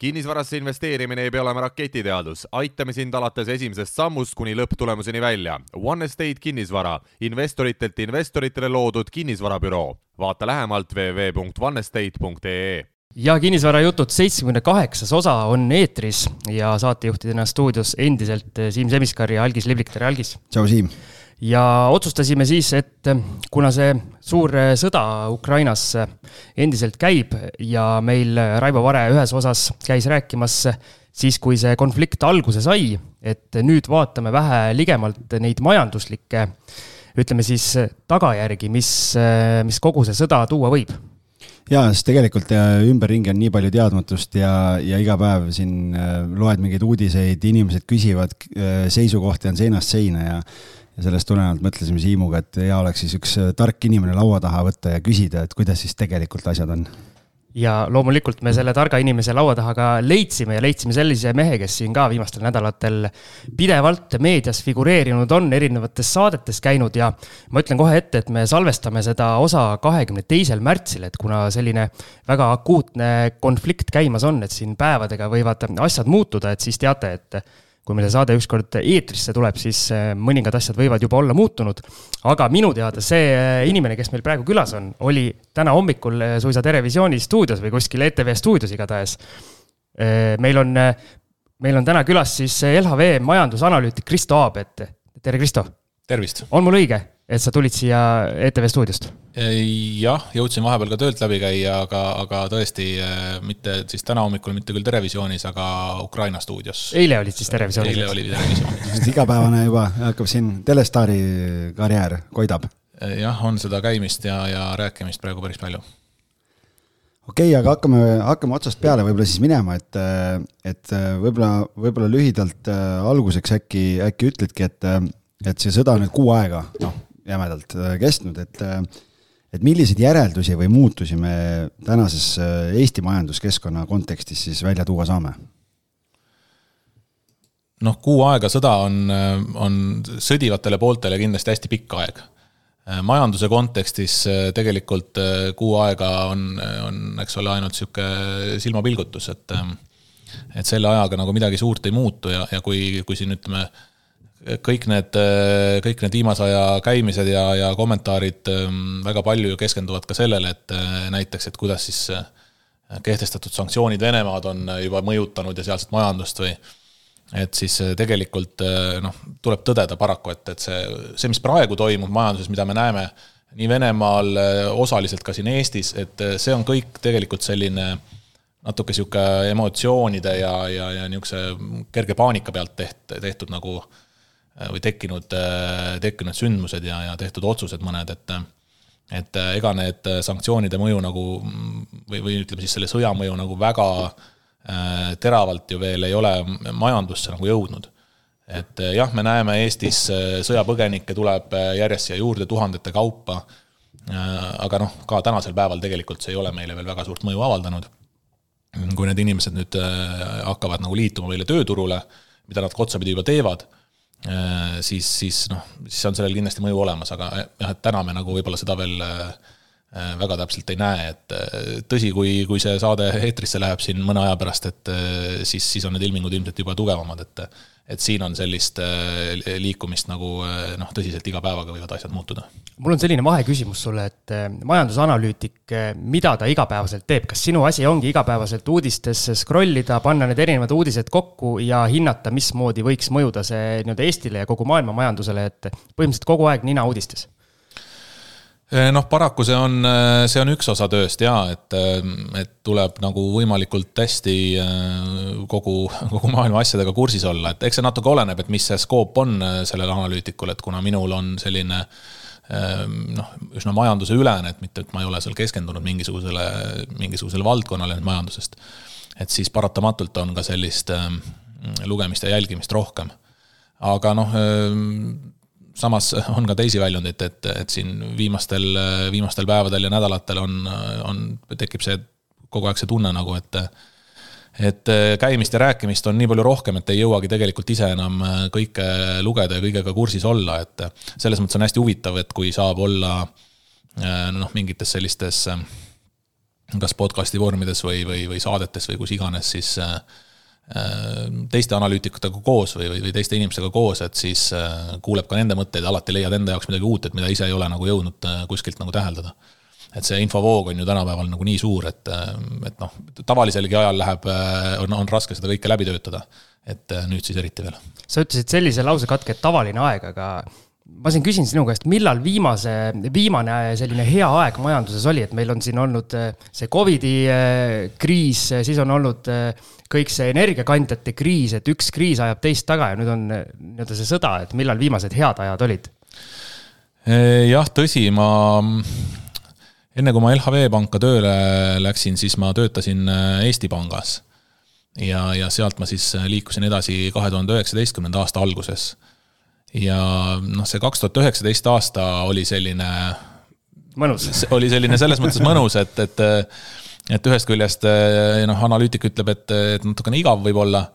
kinnisvarasse investeerimine ei pea olema raketiteadus, aitame sind alates esimesest sammust kuni lõpptulemuseni välja. One Estate kinnisvara, investoritelt investoritele loodud kinnisvarabüroo. vaata lähemalt www.onestate.ee ja kinnisvarajutud seitsmekümne kaheksas osa on eetris ja saatejuhtidena stuudios endiselt Siim Semiskar ja Algis Liblik, tere Algis! tšau, Siim! Ja otsustasime siis, et kuna see suur sõda Ukrainas endiselt käib ja meil Raivo Vare ühes osas käis rääkimas siis, kui see konflikt alguse sai, et nüüd vaatame vähe ligemalt neid majanduslikke, ütleme siis tagajärgi, mis, mis kogu see sõda tuua võib. Jaa, sest tegelikult ümberringi on nii palju teadmatust ja, ja iga päev siin loed mingeid uudiseid, inimesed küsivad, seisukohti on seinast seina ja ja sellest tulenevalt mõtlesime Siimuga, et hea oleks siis üks tark inimene laua taha võtta ja küsida, et kuidas siis tegelikult asjad on. Ja loomulikult me selle targa inimese laua taha ka leidsime ja leidsime sellise mehe, kes siin ka viimastel nädalatel pidevalt meedias figureerinud on, erinevates saadetes käinud. Ja ma ütlen kohe ette, et me salvestame seda osa kahekümne teisel märtsil, et kuna selline väga akuutne konflikt käimas on, et siin päevadega võivad asjad muutuda, et siis teate, et kui meil see saade ükskord eetrisse tuleb, siis äh, mõningad asjad võivad juba olla muutunud. aga minu teada see äh, inimene, kes meil praegu külas on, oli täna hommikul äh, suisa Terevisiooni stuudios või kuskil ETV stuudios igatahes. meil on, meil on täna külas siis LHV majandusanalüütik Kristo Aab, et tere, Kristo. tervist. on mul õige? Et sa tulid siia ETV stuudiost? jah, jõudsin vahepeal ka töölt läbi käia, aga, aga tõesti mitte siis täna hommikul, mitte küll Terevisioonis, aga Ukraina stuudios. eile olid siis Terevisioonis? eile oli Terevisioonis igapäevane juba hakkab siin telestaari karjäär koidab. jah, on seda käimist ja, ja rääkimist praegu päris palju okei okay,, aga hakkame, hakkame otsast peale võib-olla siis minema, et, et võib-olla, võib-olla lühidalt alguseks äkki, äkki ütledki, et, et see sõda nüüd kuu aega, noh, jämedalt äh, kestnud, et äh, et milliseid järeldusi või muutusi me tänases äh, Eesti majanduskeskkonna kontekstis siis välja tuua saame? noh, kuu aega sõda on, on sõdivatele pooltele kindlasti hästi pikk aeg. majanduse kontekstis tegelikult kuu aega on, on, eks ole, ainult sihuke silmapilgutus, et et selle ajaga nagu midagi suurt ei muutu ja, ja kui, kui siin ütleme kõik need, kõik need viimase aja käimised ja, ja kommentaarid ähm, väga palju keskenduvad ka sellele, et äh, näiteks, et kuidas siis äh, kehtestatud sanktsioonid Venemaad on juba mõjutanud ja sealset majandust või et siis äh, tegelikult noh, tuleb tõdeda paraku, et, et see, see, mis praegu toimub majanduses, mida me näeme nii Venemaal, osaliselt ka siin Eestis, et see on kõik tegelikult selline natuke sihuke emotsioonide ja, ja, ja niisuguse kerge paanika pealt teht-, tehtud nagu äh, Äh, või tekkinud, äh, tekkinud sündmused ja, ja tehtud otsused mõned, et et äh, ega need sanktsioonide mõju nagu või, või ütleme siis selle sõja mõju nagu väga teravalt ju veel ei ole majandusse nagu jõudnud. et jah, me näeme Eestis sõjapõgenikke tuleb järjest siia juurde tuhandete kaupa, aga noh, ka tänasel päeval tegelikult see ei ole meile veel väga suurt mõju avaldanud. kui need inimesed nüüd hakkavad nagu liituma meile tööturule, mida nad ka otsapidi juba teevad Äh, siis, siis noh, siis on sellel kindlasti mõju olemas, aga jah, et täna me nagu võib-olla seda veel äh, väga täpselt ei näe, et äh, tõsi, kui, kui see saade eetrisse läheb siin mõne aja pärast, et siis, siis on need ilmingud ilmselt juba tugevamad, et et siin on sellist liikumist nagu noh, tõsiselt iga päevaga võivad asjad muutuda mul on selline vaheküsimus sulle, et majandusanalüütik, mida ta igapäevaselt teeb, kas sinu asi ongi igapäevaselt uudistesse scroll ida, panna need erinevad uudised kokku ja hinnata, mismoodi võiks mõjuda see nii-öelda Eestile ja kogu maailma majandusele, et põhimõtteliselt kogu aeg nina uudistes? Eh, noh, paraku see on, see on üks osa tööst jaa, et, et tuleb nagu võimalikult hästi kogu, kogu maailma asjadega kursis olla, et eks see natuke oleneb, et mis see skoop on sellel analüütikul, et kuna minul on selline noh, üsna majanduseülene, et mitte, et ma ei ole seal keskendunud mingisugusele, mingisugusele valdkonnale nüüd majandusest. et siis paratamatult on ka sellist lugemist ja jälgimist rohkem. aga noh, samas on ka teisi väljundeid, et, et siin viimastel, viimastel päevadel ja nädalatel on, on, tekib see kogu aeg see tunne nagu, et et käimist ja rääkimist on nii palju rohkem, et ei jõuagi tegelikult ise enam kõike lugeda ja kõigega kursis olla, et selles mõttes on hästi huvitav, et kui saab olla noh, mingites sellistes kas podcast'i vormides või, või, või saadetes või kus iganes, siis äh, teiste analüütikutega koos või, või, teiste inimestega koos, et siis äh, kuuleb ka nende mõtteid, alati leiad enda jaoks midagi uut, et mida ise ei ole nagu jõudnud äh, kuskilt nagu täheldada. et see infovoog on ju tänapäeval nagu nii suur, et, et noh, tavaliselgi ajal läheb, on, on raske seda kõike läbi töötada. et nüüd siis eriti veel. sa ütlesid sellise lausekatke, et tavaline aeg, aga ma siin küsin sinu käest, millal viimase, viimane selline hea aeg majanduses oli, et meil on siin olnud äh, see Covidi äh, kriis, siis on olnud äh, kõik see energiakandjate kriis, et üks kriis ajab teist taga ja nüüd on nii-öelda see sõda, et millal viimased head ajad olid? jah, tõsi, ma enne kui ma LHV Panka tööle läksin, siis ma töötasin Eesti Pangas. ja, ja sealt ma siis liikusin edasi kahe tuhande üheksateistkümnenda aasta alguses ja noh, see kaks tuhat üheksateist aasta oli selline. mõnus. oli selline selles mõttes mõnus, et, et, et ühest küljest noh, analüütik ütleb, et, et natukene igav võib-olla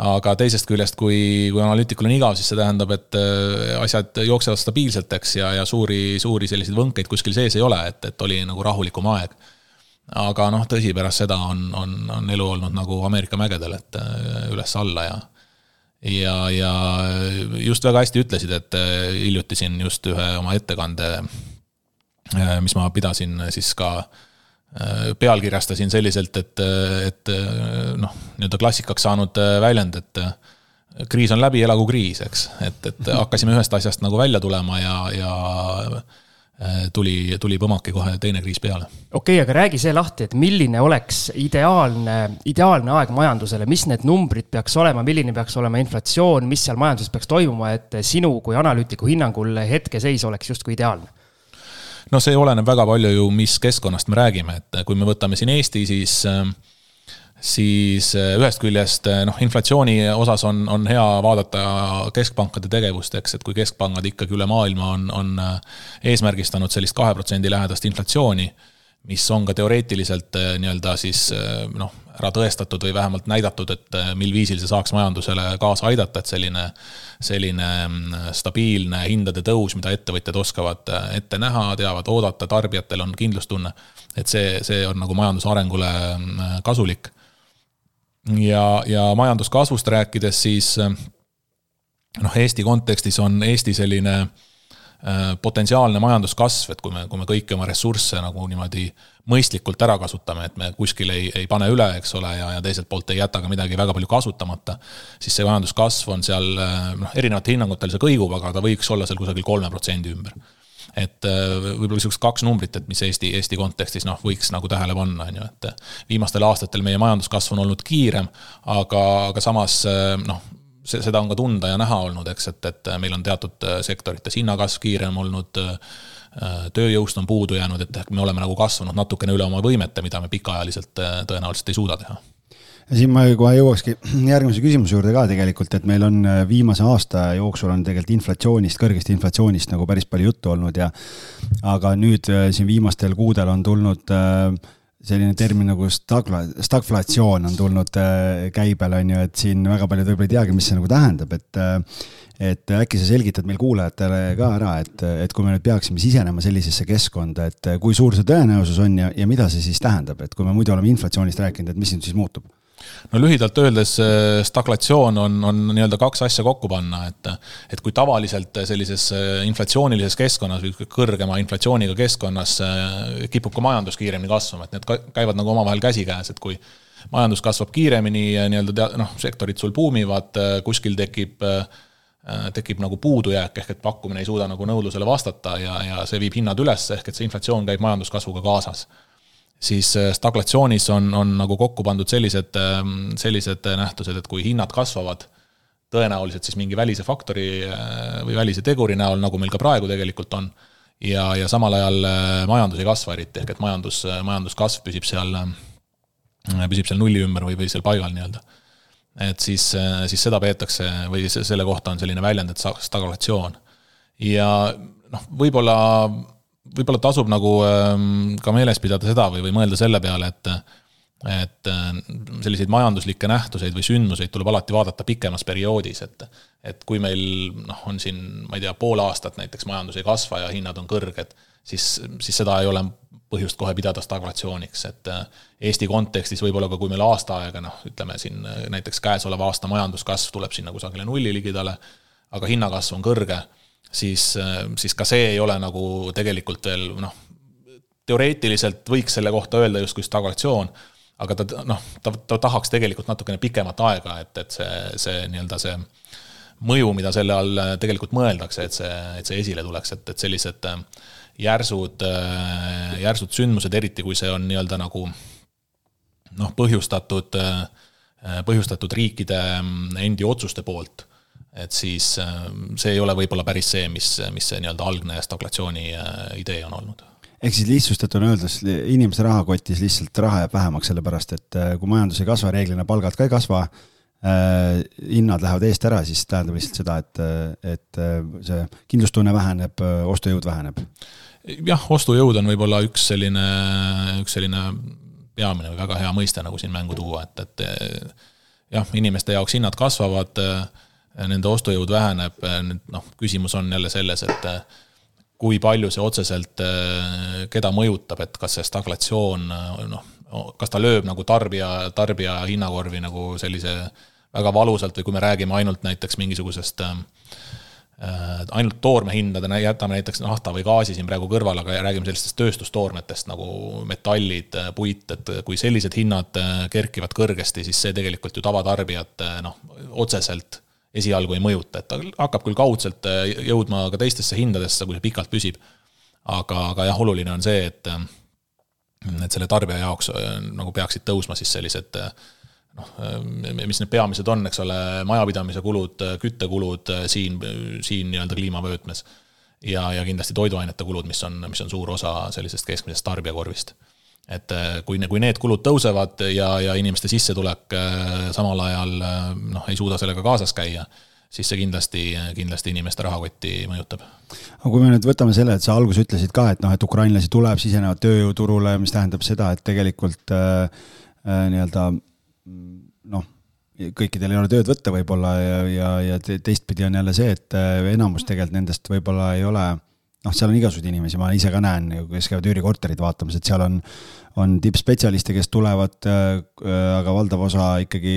aga teisest küljest, kui, kui analüütikul on igav, siis see tähendab, et asjad jooksevad stabiilselt, eks, ja, ja suuri, suuri selliseid võnkeid kuskil sees ei ole, et, et oli nagu rahulikum aeg. aga noh, tõsi, pärast seda on, on, on elu olnud nagu Ameerika mägedel, et üles-alla ja ja, ja just väga hästi ütlesid, et äh, hiljuti siin just ühe oma ettekande, äh, mis ma pidasin siis ka äh, pealkirjastasin selliselt, et, et noh, nii-öelda klassikaks saanud väljend, et kriis on läbi, elagu kriis, eks, et, et hakkasime ühest asjast nagu välja tulema ja, ja Äh, tuli, tuli põmmaki kohe teine kriis peale. okei okay,, aga räägi see lahti, et milline oleks ideaalne, ideaalne aeg majandusele, mis need numbrid peaks olema, milline peaks olema inflatsioon, mis seal majanduses peaks toimuma, et sinu kui analüütiku hinnangul hetkeseis oleks justkui ideaalne? no see oleneb väga palju ju, mis keskkonnast me räägime, et kui me võtame siin Eesti, siis äh, siis äh, ühest küljest äh, noh, inflatsiooni osas on, on hea vaadata keskpankade tegevust, eks, et kui keskpangad ikkagi üle maailma on, on äh, eesmärgistanud sellist kahe protsendi lähedast inflatsiooni, mis on ka teoreetiliselt nii-öelda siis noh, ära tõestatud või vähemalt näidatud, et mil viisil see saaks majandusele kaasa aidata, et selline, selline mm, stabiilne hindade tõus, mida ettevõtjad oskavad ette näha, teavad oodata, tarbijatel on kindlustunne, et see, see on nagu majanduse arengule mm, kasulik ja, ja majanduskasvust rääkides, siis äh, noh, Eesti kontekstis on Eesti selline äh, potentsiaalne majanduskasv, et kui me, kui me kõiki oma ressursse nagu niimoodi mõistlikult ära kasutame, et me kuskil ei, ei pane üle, eks ole, ja, ja teiselt poolt ei jäta ka midagi väga palju kasutamata, siis see majanduskasv on seal äh, noh, erinevatel hinnangutel see kõigub, aga ta võiks olla seal kusagil kolme protsendi ümber et äh, võib-olla niisugused kaks numbrit, et mis Eesti, Eesti kontekstis noh, võiks nagu tähele panna, on ju, et äh, viimastel aastatel meie majanduskasv on olnud kiirem, aga, aga samas äh, noh, seda on ka tunda ja näha olnud, eks, et, et meil on teatud sektorites hinnakasv kiirem olnud, tööjõust on puudu jäänud, et me oleme nagu kasvanud natukene üle oma võimete, mida me pikaajaliselt tõenäoliselt ei suuda teha ja siin ma kohe jõuakski järgmise küsimuse juurde ka tegelikult, et meil on äh, viimase aasta jooksul on tegelikult inflatsioonist, kõrgest inflatsioonist nagu päris palju juttu olnud ja aga nüüd äh, siin viimastel kuudel on tulnud äh, selline termin nagu stagla-, stagflatsioon on tulnud käibele, on ju, et siin väga paljud võib-olla ei teagi, mis see nagu tähendab, et et äkki sa selgitad meil kuulajatele ka ära, et, et kui me nüüd peaksime sisenema sellisesse keskkonda, et kui suur see tõenäosus on ja, ja mida see siis tähendab, et kui me muidu oleme inflatsioonist rääkinud, et mis nüüd siis muutub? No lühidalt öeldes staglatsioon on, on nii-öelda kaks asja kokku panna, et et kui tavaliselt sellises inflatsioonilises keskkonnas kõrgema inflatsiooniga keskkonnas kipub ka majandus kiiremini kasvama, et need käivad nagu omavahel käsikäes, et kui majandus kasvab kiiremini nii-öelda noh, sektorid sul buumivad, kuskil tekib tekib nagu puudujääk, ehk et pakkumine ei suuda nagu nõudlusele vastata ja, ja see viib hinnad üles, ehk et see inflatsioon käib majanduskasvuga kaasas siis äh, staglatsioonis on, on nagu kokku pandud sellised, ähm, sellised nähtused, et kui hinnad kasvavad, tõenäoliselt siis mingi välise faktori äh, või välise teguri näol, nagu meil ka praegu tegelikult on, ja, ja samal ajal äh, majandus ei kasva eriti, ehk et majandus, majanduskasv püsib seal, püsib seal nulli ümber või, või seal paigal nii-öelda. et siis, siis seda peetakse või selle kohta on selline väljend, et staglatsioon. ja noh, võib-olla võib-olla tasub nagu ähm, ka meeles pidada seda või, või mõelda selle peale, et et selliseid majanduslikke nähtuseid või sündmuseid tuleb alati vaadata pikemas perioodis, et et kui meil noh, on siin, ma ei tea, pool aastat näiteks majandus ei kasva ja hinnad on kõrged, siis, siis seda ei ole põhjust kohe pidada stagflatsiooniks, et Eesti kontekstis võib-olla ka kui meil aasta aega noh, ütleme siin näiteks käesoleva aasta majanduskasv tuleb sinna kusagile nulli ligidale, aga hinnakasv on kõrge siis, siis ka see ei ole nagu tegelikult veel noh, teoreetiliselt võiks selle kohta öelda justkui stagflatsioon, aga ta noh, ta, ta tahaks tegelikult natukene pikemat aega, et, et see, see nii-öelda see mõju, mida selle all tegelikult mõeldakse, et see, et see esile tuleks, et, et sellised järsud, järsud sündmused, eriti kui see on nii-öelda nagu noh, põhjustatud, põhjustatud riikide endi otsuste poolt et siis ähm, see ei ole võib-olla päris see, mis, mis see nii-öelda algne stagflatsiooni äh, idee on olnud ehk siis lihtsustatuna öeldes, inimese rahakotis lihtsalt raha jääb vähemaks, sellepärast et äh, kui majandus ei kasva, reeglina palgad ka ei kasva äh,, hinnad lähevad eest ära, siis tähendab lihtsalt seda, et, et äh, see kindlustunne väheneb, ostujõud väheneb. jah, ostujõud on võib-olla üks selline, üks selline peamine või väga hea mõiste nagu siin mängu tuua, et, et jah, inimeste jaoks hinnad kasvavad äh, nende ostujõud väheneb, nüüd noh, küsimus on jälle selles, et äh, kui palju see otseselt äh, keda mõjutab, et kas see stagflatsioon äh, noh, kas ta lööb nagu tarbija, tarbija hinnakorvi nagu sellise väga valusalt või kui me räägime ainult näiteks mingisugusest ainult toormehindade, jätame näiteks nafta või gaasi siin praegu kõrvale, aga räägime sellistest tööstustoormetest nagu metallid, puit, et kui sellised hinnad kerkivad kõrgesti, siis see tegelikult ju tavatarbijat noh, otseselt esialgu ei mõjuta, et ta hakkab küll kaudselt äh, jõudma ka teistesse hindadesse, kui see pikalt püsib. aga, aga jah, oluline on see, et, äh, et selle tarbija jaoks äh, nagu peaksid tõusma siis sellised noh, mis need peamised on, eks ole, majapidamise kulud, küttekulud siin, siin nii-öelda kliimavöötmes. ja, ja kindlasti toiduainete kulud, mis on, mis on suur osa sellisest keskmisest tarbijakorvist et äh, kui, kui need kulud tõusevad ja, ja inimeste sissetulek äh, samal ajal äh, noh, ei suuda sellega kaasas käia, siis see kindlasti, kindlasti inimeste rahakotti mõjutab. aga kui me nüüd võtame selle, et sa alguses ütlesid ka, et noh, et ukrainlasi tuleb, sisenevad tööjõuturule, mis tähendab seda, et tegelikult äh, nii-öelda noh, kõikidel ei ole tööd võtta võib-olla ja, ja, ja teistpidi on jälle see, et enamus tegelikult nendest võib-olla ei ole noh, seal on igasuguseid inimesi, ma ise ka näen, kes käivad üürikorterit vaatamas, et seal on, on tippspetsialiste, kes tulevad äh,, aga valdav osa ikkagi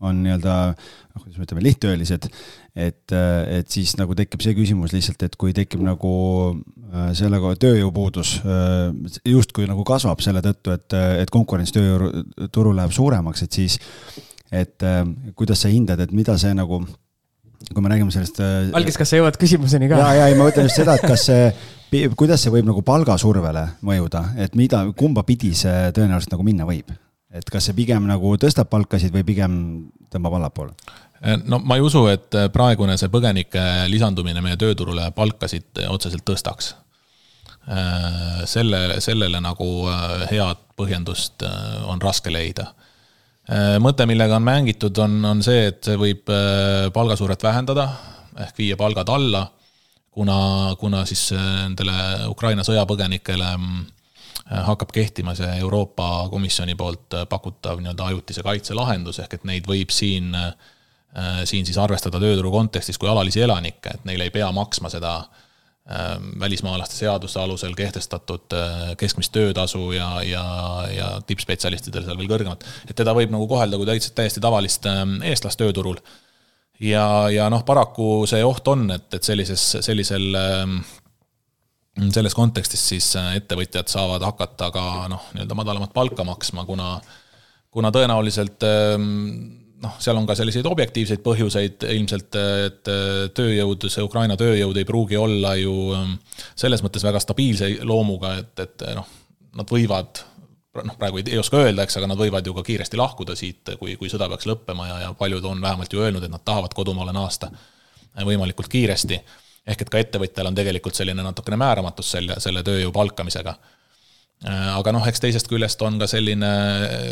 on nii-öelda noh, kuidas me ütleme, lihttöölised. et, äh, et siis nagu tekib see küsimus lihtsalt, et kui tekib nagu äh, sellega tööjõupuudus äh, justkui nagu kasvab selle tõttu, et, et konkurents tööjõuturul läheb suuremaks, et siis et äh, kuidas sa hindad, et mida see nagu kui me räägime sellest. Äh, algis, kas sa jõuad küsimuseni ka? ja, ja ei, ma mõtlen just seda, et kas see, kuidas see võib nagu palgasurvele mõjuda, et mida, kumba pidi see tõenäoliselt nagu minna võib? et kas see pigem nagu tõstab palkasid või pigem tõmbab allapoole? Äh, no ma ei usu, et praegune see põgenike lisandumine meie tööturule palkasid otseselt tõstaks. Äh, selle, sellele nagu head põhjendust on raske leida Äh, mõte, millega on mängitud, on, on see, et see võib äh, palgasurvet vähendada ehk viia palgad alla, kuna, kuna siis äh, nendele Ukraina sõjapõgenikele mm, hakkab kehtima see Euroopa Komisjoni poolt pakutav nii-öelda ajutise kaitse lahendus, ehk et neid võib siin, siin siis arvestada tööturu kontekstis kui alalisi elanikke, et neile ei pea maksma seda äh, välismaalaste seaduse alusel kehtestatud äh, keskmist töötasu ja, ja, ja tippspetsialistidel seal veel kõrgemat. et teda võib nagu kohelda kui täitsa, täiesti tavalist ähm, eestlast tööturul. ja, ja noh, paraku see oht on, et, et sellises, sellisel ähm, selles kontekstis siis äh, ettevõtjad saavad hakata ka noh, nii-öelda madalamat palka maksma, kuna, kuna tõenäoliselt noh, seal on ka selliseid objektiivseid põhjuseid ilmselt, et tööjõud, see Ukraina tööjõud ei pruugi olla ju ähm, selles mõttes väga stabiilse loomuga, et, et noh, nad võivad noh, praegu ei, ei oska öelda, eks, aga nad võivad ju ka kiiresti lahkuda siit, kui, kui sõda peaks lõppema ja, ja paljud on vähemalt ju öelnud, et nad tahavad kodumaale naasta võimalikult kiiresti. ehk et ka ettevõtjal on tegelikult selline natukene määramatus selle, selle tööjõu palkamisega Äh, aga noh, eks teisest küljest on ka selline,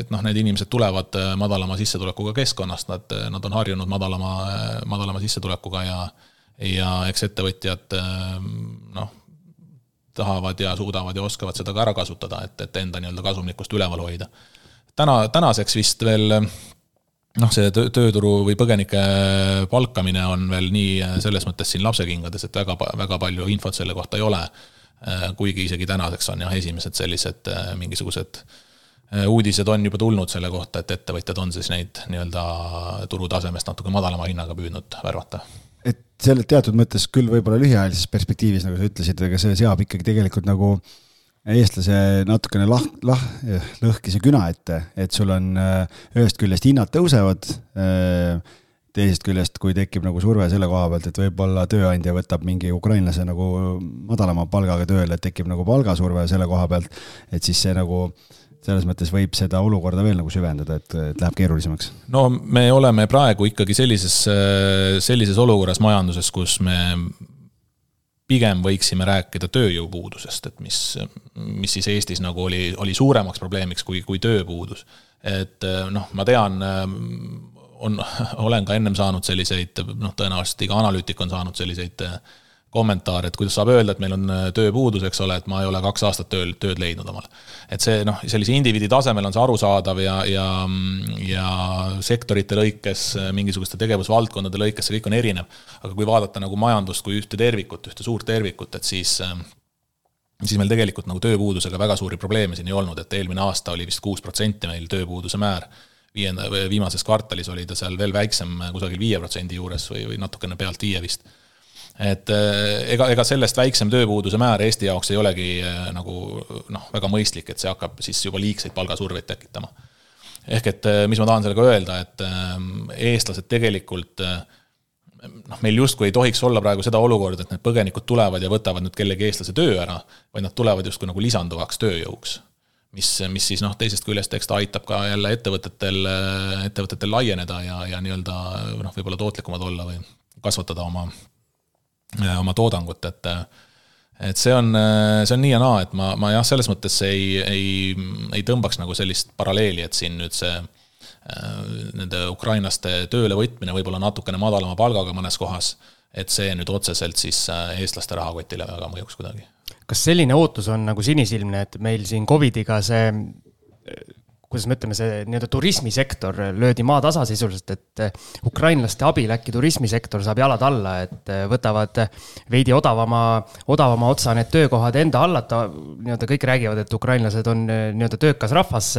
et noh, need inimesed tulevad äh, madalama sissetulekuga keskkonnast, nad, äh, nad on harjunud madalama, madalama sissetulekuga ja ja eks ettevõtjad noh, tahavad ja suudavad ja oskavad seda ka ära kasutada, et, et enda nii-öelda kasumlikkust üleval hoida. täna, tänaseks vist veel noh, see tööturu või põgenike palkamine on veel nii selles mõttes siin lapsekingades, et väga, väga palju infot selle kohta ei ole. Kuigi isegi tänaseks on jah, esimesed sellised mingisugused uudised on juba tulnud selle kohta, et ettevõtjad on siis neid nii-öelda turutasemest natuke madalama hinnaga püüdnud värvata. Et selle teatud mõttes küll võib-olla lühiajalises perspektiivis, nagu sa ütlesid, aga see seab ikkagi tegelikult nagu eestlase natukene lah-, lah-, lõhkise küna ette, et sul on äh, ühest küljest hinnad tõusevad, äh, teisest küljest, kui tekib nagu surve selle koha pealt, et võib-olla tööandja võtab mingi ukrainlase nagu madalama palgaga tööle, et tekib nagu palgasurve selle koha pealt, et siis see nagu selles mõttes võib seda olukorda veel nagu süvendada, et, et läheb keerulisemaks? no me oleme praegu ikkagi sellises, sellises olukorras majanduses, kus me pigem võiksime rääkida tööjõupuudusest, et mis, mis siis Eestis nagu oli, oli suuremaks probleemiks kui, kui tööpuudus. et noh, ma tean, on, olen ka ennem saanud selliseid, noh, tõenäoliselt iga analüütik on saanud selliseid äh, kommentaar, et kuidas saab öelda, et meil on äh, tööpuudus, eks ole, et ma ei ole kaks aastat tööl, tööd leidnud omale. et see noh, sellise indiviidi tasemel on see arusaadav ja, ja, ja sektorite lõikes, äh, mingisuguste tegevusvaldkondade lõikes, see kõik on erinev. aga kui vaadata nagu majandust kui ühte tervikut, ühte suurt tervikut, et siis siis meil tegelikult nagu tööpuudusega väga suuri probleeme siin ei olnud, et eelmine aasta oli vist kuus protsenti meil tööpuuduse määr viienda, viimases kvartalis oli ta seal veel väiksem, kusagil viie protsendi juures või, või natukene pealt viie vist et äh, ega, ega sellest väiksem tööpuuduse määr Eesti jaoks ei olegi äh, nagu noh, väga mõistlik, et see hakkab siis juba liigseid palgasurveid tekitama. ehk et äh, mis ma tahan sellega öelda, et eestlased tegelikult noh, meil justkui ei tohiks olla praegu seda olukorda, et need põgenikud tulevad ja võtavad nüüd kellegi eestlase töö ära, vaid nad tulevad justkui nagu lisanduvaks tööjõuks mis, mis siis noh, teisest küljest, eks ta aitab ka jälle ettevõtetel, ettevõtetel laieneda ja, ja nii-öelda noh, võib-olla tootlikumad olla või kasvatada oma oma toodangut, et et see on, see on nii ja naa, et ma, ma jah, selles mõttes ei, ei, ei tõmbaks nagu sellist paralleeli, et siin nüüd see nende ukrainlaste tööle võtmine võib-olla natukene madalama palgaga mõnes kohas, et see nüüd otseselt siis eestlaste rahakotile väga mõjuks kuidagi. Kas selline ootus on nagu sinisilmne, et meil siin Covidiga see kuidas me ütleme, see nii-öelda turismisektor löödi maatasa sisuliselt, et ukrainlaste abil äkki turismisektor saab jalad alla, et võtavad veidi odavama, odavama otsa need töökohad enda hallata. nii-öelda kõik räägivad, et ukrainlased on nii-öelda töökas rahvas.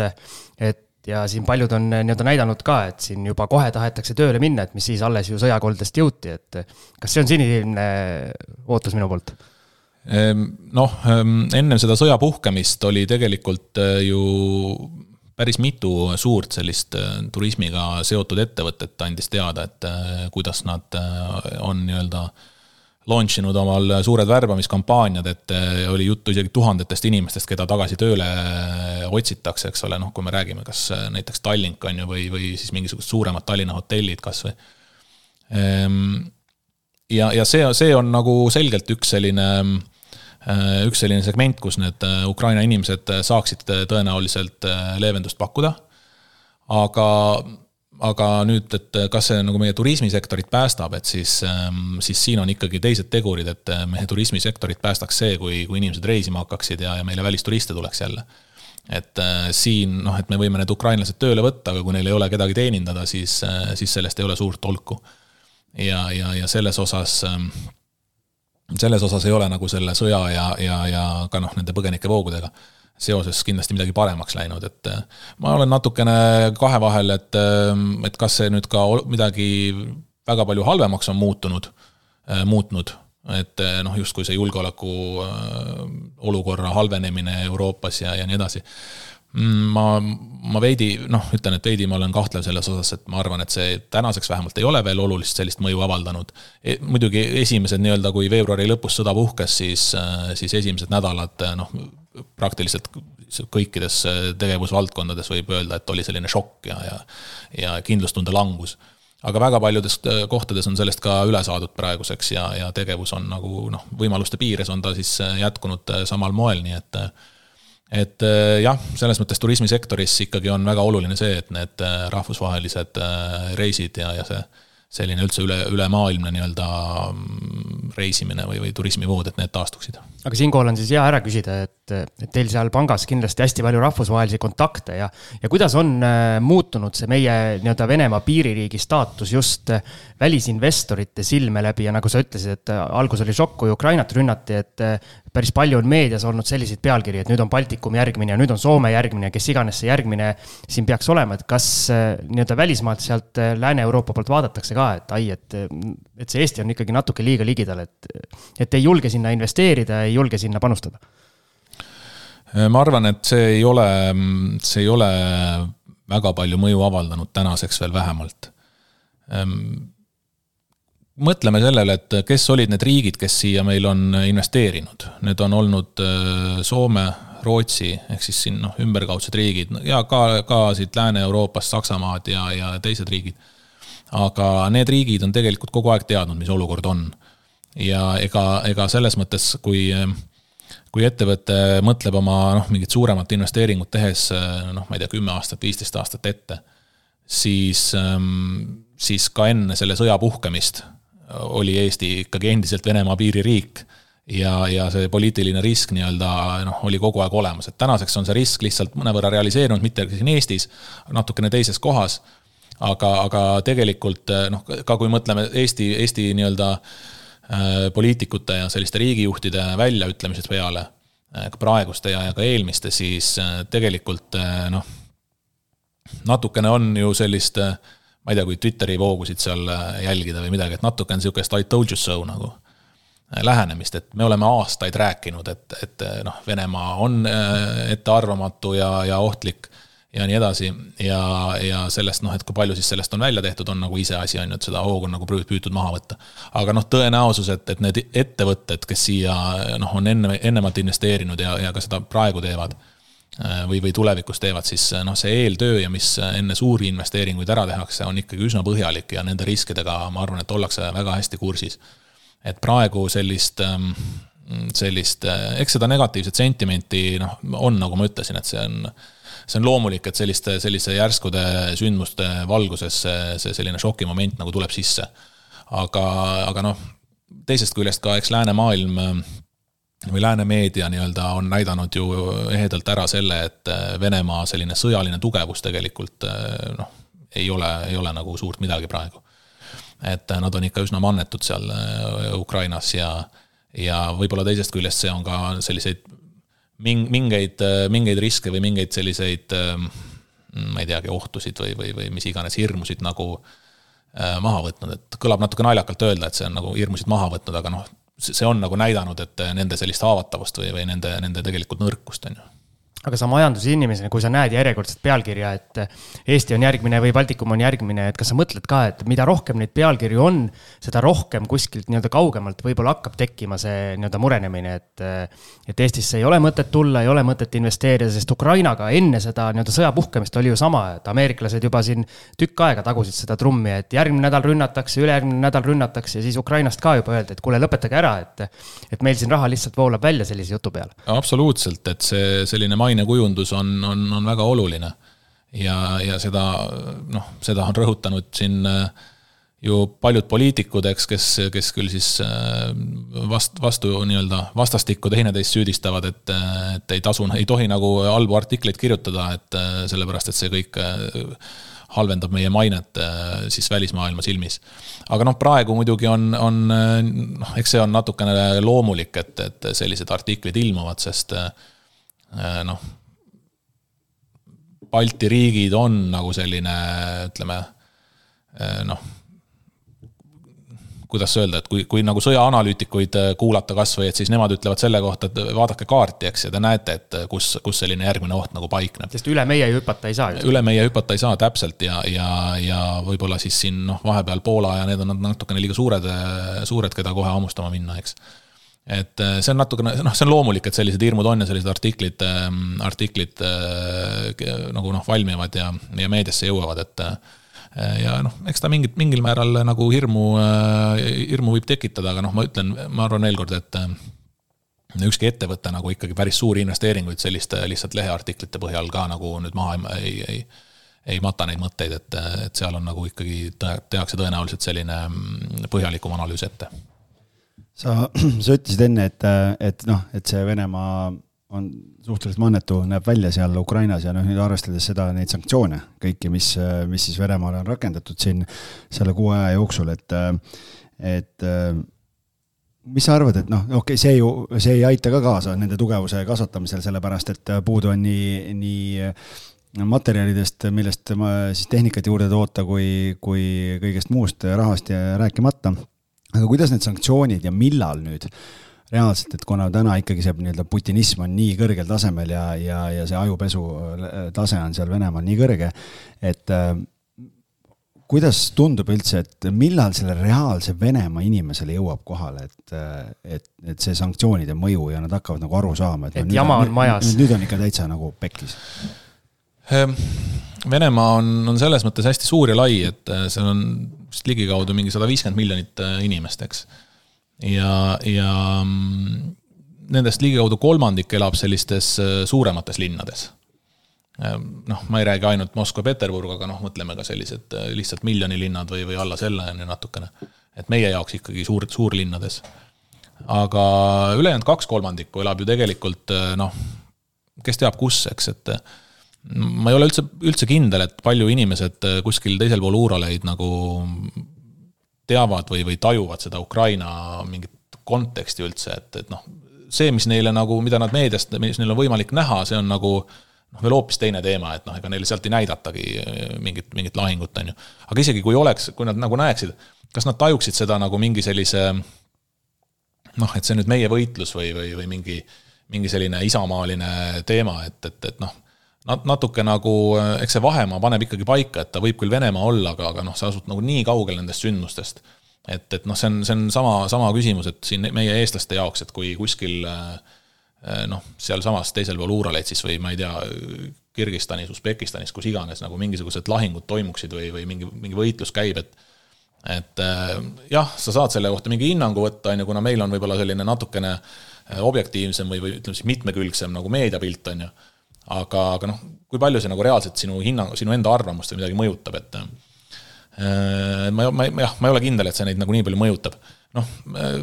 et ja siin paljud on nii-öelda näidanud ka, et siin juba kohe tahetakse tööle minna, et mis siis alles ju sõjakoldest jõuti, et kas see on sinisilmne ootus minu poolt? Ehm, noh, ehm, ennem seda sõja puhkemist oli tegelikult ju päris mitu suurt sellist äh, turismiga seotud ettevõtet andis teada, et äh, kuidas nad äh, on nii-öelda launch inud omal suured värbamiskampaaniad, et oli juttu isegi tuhandetest inimestest, keda tagasi tööle otsitakse, eks ole, noh, kui me räägime, kas näiteks Tallink on ju, või, või siis mingisugused suuremad Tallinna hotellid kas või. Ehm, ja, ja see, see on nagu selgelt üks selline Äh, üks selline segment, kus need äh, Ukraina inimesed äh, saaksid tõenäoliselt leevendust pakkuda. aga, aga nüüd, et kas see nagu meie turismisektorit päästab, et siis, ähm, siis siin on ikkagi teised tegurid, et meie turismisektorit päästaks see, kui, kui inimesed reisima hakkaksid ja, ja meile välisturiste tuleks jälle et äh, siin noh, et me võime need ukrainlased tööle võtta, aga kui neil ei ole kedagi teenindada, siis, siis sellest ei ole suurt tolku. ja, ja, ja selles osas äh, selles osas ei ole nagu selle sõja ja, ja, ja ka noh, nende põgenikevoogudega seoses kindlasti midagi paremaks läinud, et äh, ma olen natukene kahe vahel, et, äh, et kas see nüüd ka midagi väga palju halvemaks on muutunud, äh, muutnud, et noh, justkui see julgeoleku olukorra halvenemine Euroopas ja, ja nii edasi ma, ma veidi noh, ütlen, et veidi ma olen kahtlev selles osas, et ma arvan, et see tänaseks vähemalt ei ole veel olulist sellist mõju avaldanud e,. muidugi esimesed nii-öelda, kui veebruari lõpus sõda puhkes, siis, äh, siis esimesed nädalad noh, praktiliselt kõikides äh, tegevusvaldkondades võib öelda, et oli selline šokk ja, ja, ja kindlustunde langus aga väga paljudes äh, kohtades on sellest ka üle saadud praeguseks ja, ja tegevus on nagu noh, võimaluste piires on ta siis jätkunud samal moel, nii et et äh, jah, selles mõttes turismisektoris ikkagi on väga oluline see, et need äh, rahvusvahelised äh, reisid ja, ja see selline üldse üle, ülemaailmne nii-öelda mm, reisimine või, või turismivood, et need taastuksid aga siinkohal on siis hea ära küsida, et, et teil seal pangas kindlasti hästi palju rahvusvahelisi kontakte ja, ja kuidas on äh, muutunud see meie nii-öelda Venemaa piiririigi staatus just äh, välisinvestorite silme läbi ja nagu sa ütlesid, et äh, algus oli šokk, kui Ukrainat rünnati, et päris palju on meedias olnud selliseid pealkirju, et nüüd on Baltikum järgmine ja nüüd on Soome järgmine, kes iganes see järgmine siin peaks olema, et kas nii-öelda välismaalt sealt Lääne-Euroopa poolt vaadatakse ka, et ai, et, et see Eesti on ikkagi natuke liiga ligidal, et, et ei julge sinna investeerida, ei julge sinna panustada? ma arvan, et see ei ole, see ei ole väga palju mõju avaldanud tänaseks veel vähemalt. mõtleme sellele, et kes olid need riigid, kes siia meil on investeerinud, need on olnud äh, Soome, Rootsi ehk siis siin noh, ümberkaudsed riigid ja ka, ka siit Lääne-Euroopast Saksamaad ja, ja teised riigid. aga need riigid on tegelikult kogu aeg teadnud, mis olukord on ja ega, ega selles mõttes, kui, kui ettevõte mõtleb oma noh, mingit suuremat investeeringut tehes noh, ma ei tea, kümme aastat, viisteist aastat ette, siis, siis ka enne selle sõja puhkemist oli Eesti ikkagi endiselt Venemaa piiririik ja, ja see poliitiline risk nii-öelda noh, oli kogu aeg olemas, et tänaseks on see risk lihtsalt mõnevõrra realiseerunud, mitte siin Eestis, natukene teises kohas. aga, aga tegelikult noh, ka kui mõtleme Eesti, Eesti nii-öelda Äh, poliitikute ja selliste riigijuhtide väljaütlemised peale, äh, ka praeguste ja, ja ka eelmiste, siis äh, tegelikult noh, natukene on ju sellist, ma ei tea, kui Twitteri voogusid seal jälgida või midagi, et natuke on sihukest I told you so nagu lähenemist, et me oleme aastaid rääkinud, et, et noh, Venemaa on ettearvamatu ja, ja ohtlik ja nii edasi. ja, ja sellest noh, et kui palju siis sellest on välja tehtud, on nagu iseasi, on ju, et seda hoogu on nagu püütud maha võtta. aga noh, tõenäosus, et, et need ettevõtted, kes siia noh, on enne, ennemalt investeerinud ja, ja ka seda praegu teevad äh, või, või tulevikus teevad, siis noh, see eeltöö ja mis enne suuri investeeringuid ära tehakse, on ikkagi üsna põhjalik ja nende riskidega, ma arvan, et ollakse väga hästi kursis. et praegu sellist ähm, sellist, äh, eks seda negatiivset sentimenti noh, on, nagu ma ütlesin, et see on see on loomulik, et selliste, sellise järskude sündmuste valguses see, see selline šokimoment nagu tuleb sisse. aga, aga noh, teisest küljest ka eks läänemaailm või lääne meedia nii-öelda on näidanud ju ehedalt ära selle, et Venemaa selline sõjaline tugevus tegelikult noh, ei ole, ei ole nagu suurt midagi praegu. et nad on ikka üsna mannetud seal Ukrainas ja, ja võib-olla teisest küljest see on ka selliseid ming-, mingeid, mingeid riske või mingeid selliseid ähm, ma ei teagi, ohtusid või, või, või mis iganes hirmusid nagu äh, maha võtnud, et kõlab natuke naljakalt öelda, et see on nagu hirmusid maha võtnud, aga noh, see on nagu näidanud, et nende sellist haavatavust või, või nende, nende tegelikult nõrkust, on ju aga sa majandusinimesena, kui sa näed järjekordset pealkirja, et Eesti on järgmine või Baltikum on järgmine, et kas sa mõtled ka, et mida rohkem neid pealkirju on, seda rohkem kuskilt nii-öelda kaugemalt võib-olla hakkab tekkima see nii-öelda murenemine, et et Eestisse ei ole mõtet tulla, ei ole mõtet investeerida, sest Ukrainaga enne seda nii-öelda sõja puhkemist oli ju sama, et ameeriklased juba siin tükk aega tagusid seda trummi, et järgmine nädal rünnatakse, ülejärgmine nädal rünnatakse ja siis Ukrainast ka juba öeldi, et kuule, lõpetage ära, et et meil siin raha lihtsalt voolab välja sellise jutu peale. absoluutselt, et see selline maine mainekujundus on, on, on väga oluline. ja, ja seda noh, seda on rõhutanud siin äh, ju paljud poliitikud, eks, kes, kes küll siis äh, vast-, vastu nii-öelda vastastikku teineteist süüdistavad, et, et ei tasu, ei tohi nagu halbu artikleid kirjutada, et äh, sellepärast, et see kõik halvendab meie mainet siis välismaailma silmis. aga noh, praegu muidugi on, on noh, eks see on natukene loomulik, et, et sellised artiklid ilmuvad, sest noh, Balti riigid on nagu selline, ütleme noh, kuidas öelda, et kui, kui nagu sõjaanalüütikuid kuulata kasvõi, et siis nemad ütlevad selle kohta, et vaadake kaarti, eks, ja te näete, et kus, kus selline järgmine oht nagu paikneb. sest üle meie hüpata ei saa. üle meie hüpata ei saa täpselt ja, ja, ja võib-olla siis siin noh, vahepeal Poola ja need on natukene liiga suured, suured, keda kohe hammustama minna, eks et äh, see on natukene, noh, see on loomulik, et sellised hirmud on ja sellised artiklid, ähm, artiklid äh, nagu noh, valmivad ja, ja meediasse jõuavad, et äh, ja noh, eks ta mingit, mingil määral nagu hirmu, hirmu võib tekitada, aga noh, ma ütlen, ma arvan veel kord, et ükski ettevõte nagu ikkagi päris suuri investeeringuid selliste lihtsalt leheartiklite põhjal ka nagu nüüd maha ei, ei, ei mata neid mõtteid, et, et seal on nagu ikkagi tehakse tõenäoliselt selline mm, põhjalikum analüüs ette sa, sa ütlesid enne, et, et noh, et see Venemaa on suhteliselt mannetu, näeb välja seal Ukrainas ja noh, nüüd arvestades seda, neid sanktsioone kõiki, mis, mis siis Venemaale on rakendatud siin selle kuu aja jooksul, et, et mis sa arvad, et noh, okei okay,, see ju, see ei aita ka kaasa nende tugevuse kasvatamisel, sellepärast et puudu on nii, nii materjalidest, millest siis tehnikat juurde toota, kui, kui kõigest muust rahast rääkimata. Aga kuidas need sanktsioonid ja millal nüüd reaalselt, et kuna täna ikkagi see nii-öelda putinism on nii kõrgel tasemel ja, ja, ja see ajupesu äh, tase on seal Venemaal nii kõrge, et äh, kuidas tundub üldse, et millal selle reaalse Venemaa inimesele jõuab kohale, et, äh, et, et see sanktsioonide mõju ja nad hakkavad nagu aru saama, et, et jama on, on majas. nüüd on ikka täitsa nagu pekkis. Ehm, Venemaa on, on selles mõttes hästi suur ja lai, et seal on vist ligikaudu mingi sada viiskümmend miljonit inimest, eks ja, ja mm, nendest ligikaudu kolmandik elab sellistes äh, suuremates linnades. Äh, noh, ma ei räägi ainult Moskva-Peterburg, aga noh, mõtleme ka sellised äh, lihtsalt miljonilinnad või, või alla selle on ju natukene. et meie jaoks ikkagi suur, suurlinnades. aga ülejäänud kaks kolmandikku elab ju tegelikult noh, kes teab kus, eks, et ma ei ole üldse, üldse kindel, et palju inimesed kuskil teisel pool Uuraleid nagu teavad või, või tajuvad seda Ukraina mingit konteksti üldse, et, et noh, see, mis neile nagu, mida nad meediast, mis neil on võimalik näha, see on nagu noh, veel hoopis teine teema, et noh, ega neile sealt ei näidatagi eh, mingit, mingit lahingut, on ju. aga isegi kui oleks, kui nad nagu näeksid, kas nad tajuksid seda nagu mingi sellise noh, et see on nüüd meie võitlus või, või, või mingi, mingi selline isamaaline teema, et, et, et noh nat-, natuke nagu, eks see vahemaa paneb ikkagi paika, et ta võib küll Venemaa olla, aga, aga noh, sa asud nagu nii kaugel nendest sündmustest. et, et noh, see on, see on sama, sama küsimus, et siin meie eestlaste jaoks, et kui kuskil noh, sealsamas teisel pool Uuraleid siis või ma ei tea, Kirgistanis, Usbekistanis, kus iganes nagu mingisugused lahingud toimuksid või, või mingi, mingi võitlus käib, et et jah, sa saad selle kohta mingi hinnangu võtta, on ju, kuna meil on võib-olla selline natukene objektiivsem või, või ütleme siis mitmekülgsem nagu meediapilt, on ju aga, aga noh, kui palju see nagu reaalselt sinu hinnang, sinu enda arvamust või midagi mõjutab, et äh, ma, ma, jah, ma ei ole kindel, et see neid nagu nii palju mõjutab. noh, äh,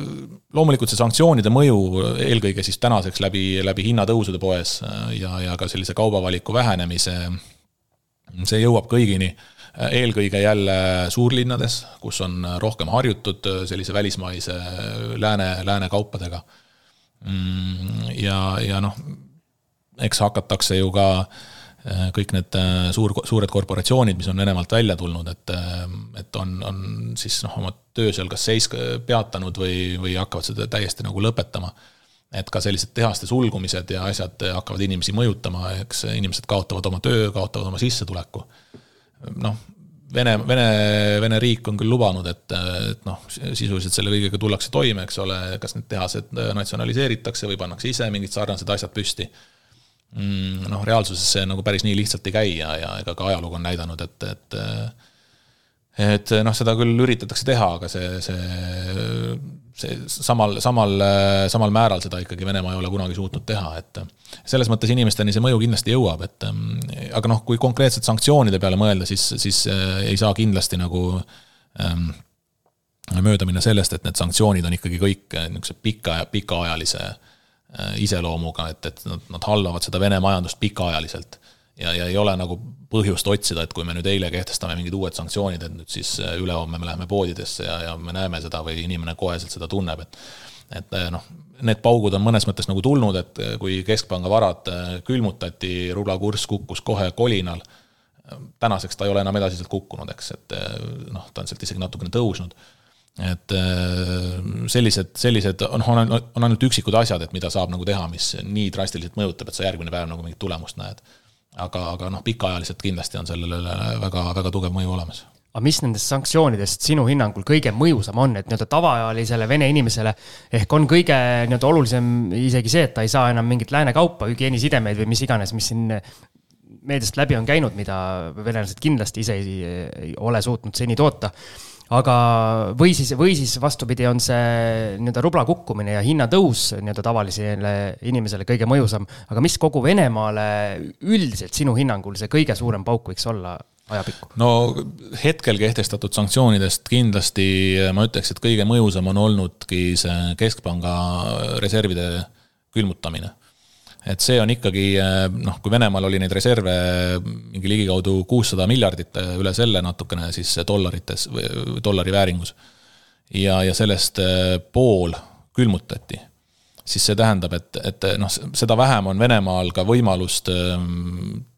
loomulikult see sanktsioonide mõju eelkõige siis tänaseks läbi, läbi hinnatõusude poes äh, ja, ja ka sellise kaubavaliku vähenemise, see jõuab kõigini eelkõige jälle suurlinnades, kus on rohkem harjutud sellise välismaise lääne, lääne kaupadega. Mm, ja, ja noh, eks hakatakse ju ka äh, kõik need äh, suur, suured korporatsioonid, mis on Venemaalt välja tulnud, et, äh, et on, on siis noh, oma töö seal kas seis-, peatanud või, või hakkavad seda täiesti nagu lõpetama. et ka sellised tehaste sulgumised ja asjad hakkavad inimesi mõjutama, eks inimesed kaotavad oma töö, kaotavad oma sissetuleku. noh, Vene, Vene, Vene riik on küll lubanud, et, et noh, sisuliselt selle kõigega tullakse toime, eks ole, kas need tehased natsionaliseeritakse või pannakse ise mingid sarnased asjad püsti Mm, noh, reaalsuses see nagu päris nii lihtsalt ei käi ja, ja ega ka ajalugu on näidanud, et, et et noh, seda küll üritatakse teha, aga see, see, see samal, samal, samal määral seda ikkagi Venemaa ei ole kunagi suutnud teha, et selles mõttes inimesteni see mõju kindlasti jõuab, et aga noh, kui konkreetselt sanktsioonide peale mõelda, siis, siis ei saa kindlasti nagu ähm, mööda minna sellest, et need sanktsioonid on ikkagi kõik niisuguse pika, pikaajalise Äh, iseloomuga, et, et nad, nad hallavad seda Vene majandust pikaajaliselt. ja, ja ei ole nagu põhjust otsida, et kui me nüüd eile kehtestame mingid uued sanktsioonid, et nüüd siis äh, ülehomme me läheme poodidesse ja, ja me näeme seda või inimene koheselt seda tunneb, et et äh, noh, need paugud on mõnes mõttes nagu tulnud, et kui keskpanga varad külmutati, rubla kurss kukkus kohe kolinal, tänaseks ta ei ole enam edasi sealt kukkunud, eks, et noh, ta on sealt isegi natukene tõusnud et äh, sellised, sellised on, on, ainult üksikud asjad, et mida saab nagu teha, mis nii drastiliselt mõjutab, et sa järgmine päev nagu mingit tulemust näed. aga, aga noh, pikaajaliselt kindlasti on sellele väga, väga tugev mõju olemas. Aga mis nendest sanktsioonidest sinu hinnangul kõige mõjusam on, et nii-öelda tavaealisele vene inimesele ehk on kõige nii-öelda olulisem isegi see, et ta ei saa enam mingit lääne kaupa, hügieenisidemeid või mis iganes, mis siin meediast läbi on käinud, mida venelased kindlasti ise ei ole suutnud seni toota aga, või siis, või siis vastupidi, on see nii-öelda rubla kukkumine ja hinnatõus nii-öelda tavalisele inimesele kõige mõjusam. aga mis kogu Venemaale üldiselt sinu hinnangul see kõige suurem pauk võiks olla ajapikku? no hetkel kehtestatud sanktsioonidest kindlasti ma ütleks, et kõige mõjusam on olnudki see keskpanga reservide külmutamine. Et see on ikkagi noh, kui Venemaal oli neid reserve mingi ligikaudu kuussada miljardit, üle selle natukene siis dollarites, dollari vääringus. ja, ja sellest pool külmutati siis see tähendab, et, et noh, seda vähem on Venemaal ka võimalust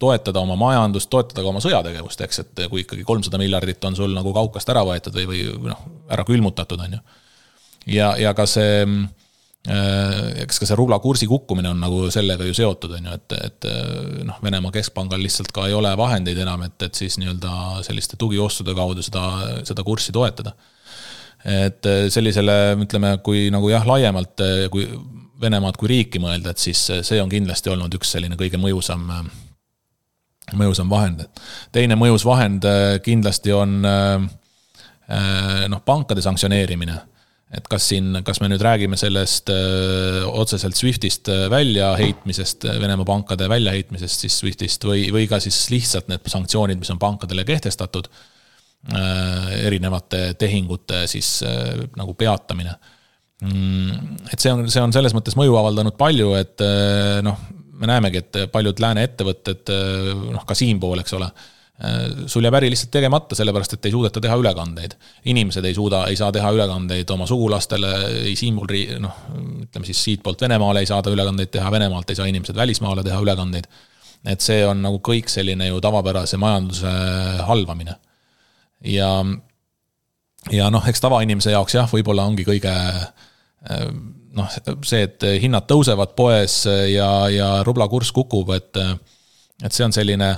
toetada oma majandust, toetada ka oma sõjategevust, eks, et kui ikkagi kolmsada miljardit on sul nagu kaukast ära võetud või, või noh, ära külmutatud, on ju. ja, ja ka see äh, eks ka see rubla kursi kukkumine on nagu sellega ju seotud, on ju, et, et äh, noh, Venemaa keskpangal lihtsalt ka ei ole vahendeid enam, et, et siis nii-öelda selliste tugiostude kaudu seda, seda kurssi toetada et äh, sellisele, ütleme, kui nagu jah, laiemalt, kui Venemaad kui riiki mõelda, et siis see on kindlasti olnud üks selline kõige mõjusam, mõjusam vahend. teine mõjus vahend äh, kindlasti on äh, äh, noh, pankade sanktsioneerimine. Et kas siin, kas me nüüd räägime sellest öö, otseselt SWIFTist väljaheitmisest, Venemaa pankade väljaheitmisest siis SWIFTist või, või ka siis lihtsalt need sanktsioonid, mis on pankadele kehtestatud, erinevate tehingute siis nagu peatamine. Mm, et see on, see on selles mõttes mõju avaldanud palju, et noh, me näemegi, et paljud lääne ettevõtted, noh ka siinpool, eks ole, sul jääb äri lihtsalt tegemata, sellepärast et ei suudeta teha ülekandeid. inimesed ei suuda, ei saa teha ülekandeid oma sugulastele, ei siinpool, noh, ütleme siis siitpoolt Venemaale ei saada ülekandeid teha, Venemaalt ei saa inimesed välismaale teha ülekandeid. et see on nagu kõik selline ju tavapärase majanduse halvamine. ja, ja noh, eks tavainimese jaoks jah, võib-olla ongi kõige äh, noh, see, et hinnad tõusevad poes ja, ja rubla kurss kukub, et, et see on selline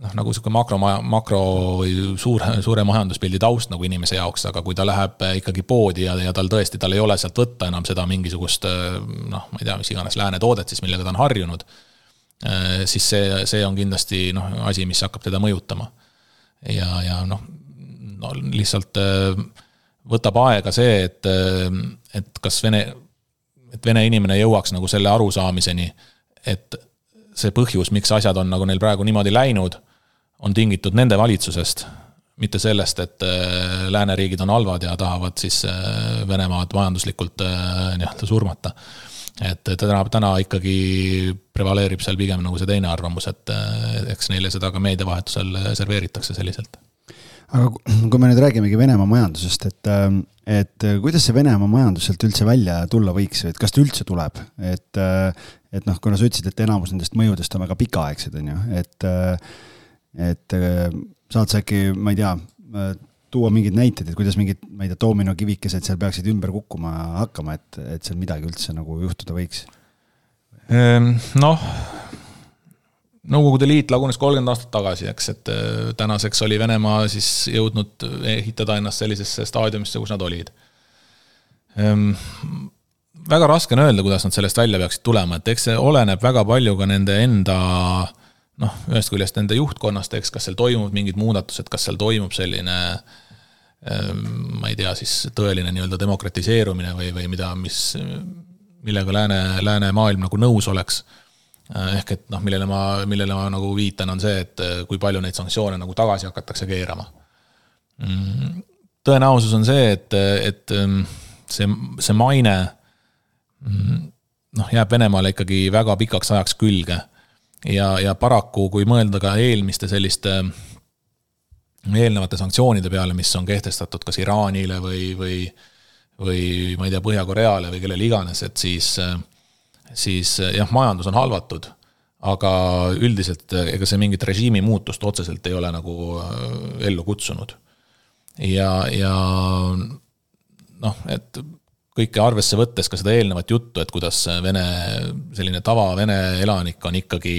noh, nagu sihuke makro, makro või suure, suure majanduspildi taust nagu inimese jaoks, aga kui ta läheb ikkagi poodi ja, ja tal tõesti, tal ei ole sealt võtta enam seda mingisugust noh, ma ei tea, mis iganes lääne toodet siis, millega ta on harjunud, siis see, see on kindlasti noh, asi, mis hakkab teda mõjutama. ja, ja noh, no lihtsalt võtab aega see, et et kas Vene, et Vene inimene jõuaks nagu selle arusaamiseni, et see põhjus, miks asjad on nagu neil praegu niimoodi läinud, on tingitud nende valitsusest, mitte sellest, et äh, lääneriigid on halvad ja tahavad siis äh, Venemaad majanduslikult äh, nii-öelda surmata. et täna, täna ikkagi prevaleerib seal pigem nagu see teine arvamus, et eks neile seda ka meedia vahetusel serveeritakse selliselt aga kui me nüüd räägimegi Venemaa majandusest, et, et kuidas see Venemaa majandus sealt üldse välja tulla võiks või et kas ta üldse tuleb, et, et noh, kuna sa ütlesid, et enamus nendest mõjudest on väga pikaaegsed, on ju, et, äh, et saad sa äkki, ma ei tea, tuua mingeid näiteid, et kuidas mingid, ma ei tea, doominokivikesed seal peaksid ümber kukkuma hakkama, et, et seal midagi üldse nagu juhtuda võiks? Ehm, noh Nõukogude Liit lagunes kolmkümmend aastat tagasi, eks, et äh, tänaseks oli Venemaa siis jõudnud ehitada ennast sellisesse staadiumisse, kus nad olid. Ehm, väga raske on öelda, kuidas nad sellest välja peaksid tulema, et eks see oleneb väga palju ka nende enda noh, ühest küljest nende juhtkonnast, eks, kas seal toimuvad mingid muudatused, kas seal toimub selline ehm, ma ei tea, siis tõeline nii-öelda demokratiseerumine või, või mida, mis, millega lääne, läänemaailm nagu nõus oleks ehk et noh, millele ma, millele ma nagu viitan, on see, et äh, kui palju neid sanktsioone nagu tagasi hakatakse keerama. Mm, tõenäosus on see, et, et ähm, see, see maine noh, jääb Venemaale ikkagi väga pikaks ajaks külge. ja, ja paraku, kui mõelda ka eelmiste selliste eelnevate sanktsioonide peale, mis on kehtestatud kas Iraanile või, või või ma ei tea, Põhja-Koreale või kellele iganes, et siis äh, siis eh, jah, majandus on halvatud, aga üldiselt ega see mingit režiimi muutust otseselt ei ole nagu ellu kutsunud. ja, ja noh, et kõike arvesse võttes ka seda eelnevat juttu, et kuidas Vene, selline tava Vene elanik on ikkagi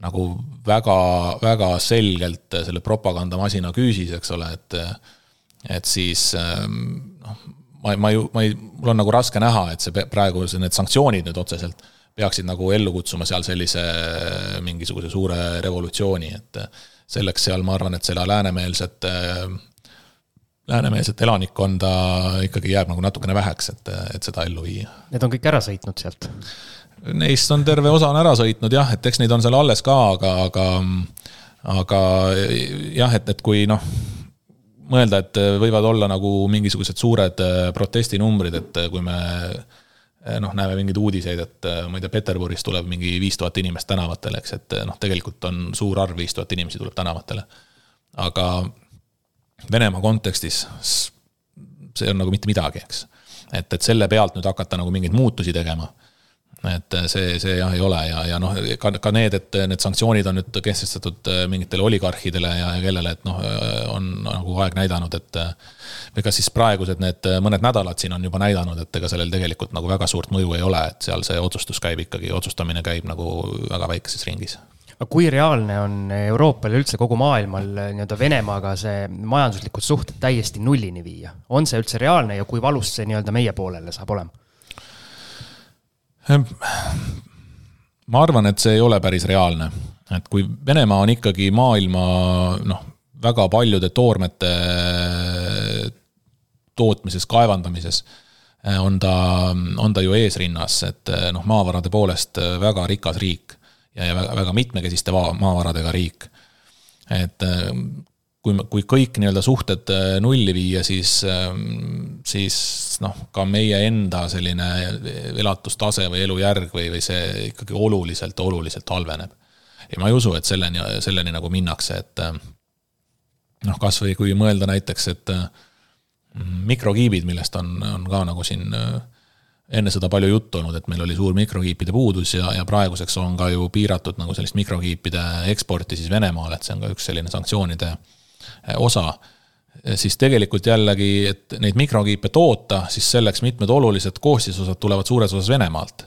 nagu väga, väga selgelt selle propagandamasina küüsis, eks ole, et et siis noh, ma, ma ju, ma ei, mul on nagu raske näha, et see praegu, need sanktsioonid nüüd otseselt peaksid nagu ellu kutsuma seal sellise mingisuguse suure revolutsiooni, et selleks seal ma arvan, et seda läänemeelset, läänemeelset elanikkonda ikkagi jääb nagu natukene väheks, et, et seda ellu viia. Need on kõik ära sõitnud sealt? Neist on terve osa on ära sõitnud jah, et eks neid on seal alles ka, aga, aga aga jah, et, et kui noh, mõelda, et võivad olla nagu mingisugused suured protestinumbrid, et kui me noh, näeme mingeid uudiseid, et ma ei tea, Peterburis tuleb mingi viis tuhat inimest tänavatele, eks, et noh, tegelikult on suur arv, viis tuhat inimesi tuleb tänavatele. aga Venemaa kontekstis see on nagu mitte midagi, eks. et, et selle pealt nüüd hakata nagu mingeid muutusi tegema et see, see jah, ei ole ja, ja noh, ka, ka need, et need sanktsioonid on nüüd kehtestatud mingitele oligarhidele ja, kellele, et noh, on nagu aeg näidanud, et. või kas siis praegused need mõned nädalad siin on juba näidanud, et ega sellel tegelikult nagu väga suurt mõju ei ole, et seal see otsustus käib ikkagi, otsustamine käib nagu väga väikeses ringis aga kui reaalne on Euroopal ja üldse kogu maailmal nii-öelda Venemaaga see majanduslikud suhted täiesti nullini viia? on see üldse reaalne ja kui valus see nii-öelda meie poolele saab olema? ma arvan, et see ei ole päris reaalne, et kui Venemaa on ikkagi maailma noh, väga paljude toormete tootmises, kaevandamises on ta, on ta ju eesrinnas, et noh, maavarade poolest väga rikas riik ja, ja väga, väga mitmekesiste maavaradega riik. et kui, kui kõik nii-öelda suhted äh, nulli viia, siis, ähm, siis noh, ka meie enda selline elatustase või elujärg või, või see ikkagi oluliselt, oluliselt halveneb. ja ma ei usu, et selleni, selleni nagu minnakse, et äh, noh, kasvõi kui mõelda näiteks, et äh, mikrokiibid, millest on, on ka nagu siin enne seda palju juttu olnud, et meil oli suur mikrokiipide puudus ja, ja praeguseks on ka ju piiratud nagu sellist mikrokiipide eksporti siis Venemaale, et see on ka üks selline sanktsioonide äh, Eh, osa, siis tegelikult jällegi, et neid mikrokiipe toota, siis selleks mitmed olulised koostisosad tulevad suures osas Venemaalt.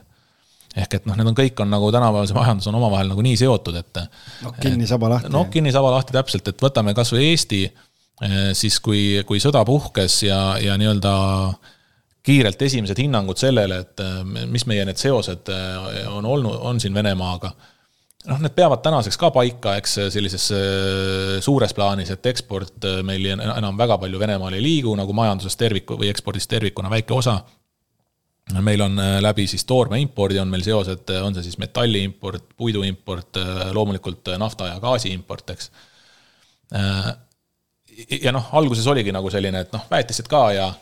ehk et noh, need on kõik on nagu tänapäeval see majandus on omavahel nagu nii seotud, et. nokk kinni, saba lahti. nokk kinni, saba lahti, täpselt, et võtame kasvõi Eesti, eh, siis kui, kui sõda puhkes ja, ja nii-öelda kiirelt esimesed hinnangud sellele, et mis meie need seosed on olnud, on siin Venemaaga noh, need peavad tänaseks ka paika, eks sellises äh, suures plaanis, et eksport äh, meil enam väga palju Venemaale ei liigu, nagu majandusest terviku või ekspordist tervikuna väike osa. meil on äh, läbi siis toorme impordi on meil seosed, on see siis metalli import, puidu import, loomulikult nafta ja gaasi import, eks. ja noh, alguses oligi nagu selline, et noh, väetised ka ja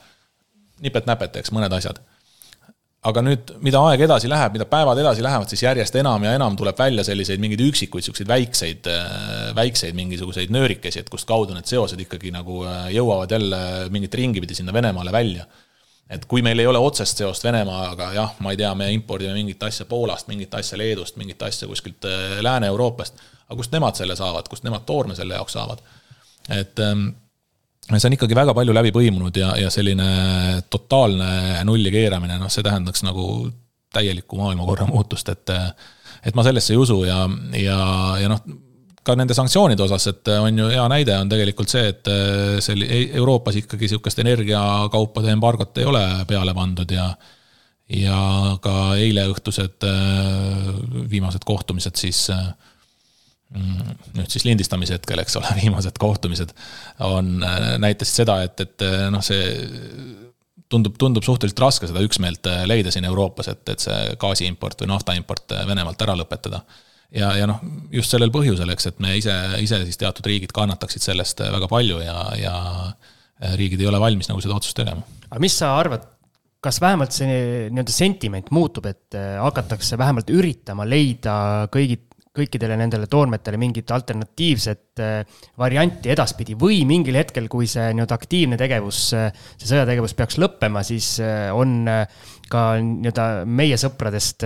nipet-näpet, eks, mõned asjad aga nüüd, mida aeg edasi läheb, mida päevad edasi lähevad, siis järjest enam ja enam tuleb välja selliseid mingeid üksikuid, siukseid väikseid, äh, väikseid mingisuguseid nöörikesi, et kust kaudu need seosed ikkagi nagu äh, jõuavad jälle mingit ringi pidi sinna Venemaale välja. et kui meil ei ole otsest seost Venemaaga, jah, ma ei tea, me impordime mingit asja Poolast, mingit asja Leedust, mingit asja kuskilt äh, Lääne-Euroopast, aga kust nemad selle saavad, kust nemad toorme selle jaoks saavad? et ähm, see on ikkagi väga palju läbi põimunud ja, ja selline totaalne nulli keeramine, noh, see tähendaks nagu täielikku maailmakorra muutust, et et ma sellesse ei usu ja, ja, ja noh, ka nende sanktsioonide osas, et on ju hea näide on tegelikult see, et seal Euroopas ikkagi sihukest energiakaupade embargot ei ole peale pandud ja ja ka eileõhtused viimased kohtumised siis äh, nüüd siis lindistamise hetkel, eks ole, viimased kohtumised on, äh, näitasid seda, et, et äh, noh, see tundub, tundub suhteliselt raske seda üksmeelt äh, leida siin Euroopas, et, et see gaasiimport või naftaimport Venemaalt ära lõpetada. ja, ja noh, just sellel põhjusel, eks, et me ise, ise siis teatud riigid kannataksid sellest väga palju ja, ja riigid ei ole valmis nagu seda otsust tegema. aga mis sa arvad, kas vähemalt see nii-öelda sentiment muutub, et hakatakse vähemalt üritama leida kõigi kõikidele nendele toormetele mingit alternatiivset äh, varianti edaspidi või mingil hetkel, kui see nii-öelda aktiivne tegevus, äh, see sõjategevus peaks lõppema, siis äh, on ka nii-öelda meie sõpradest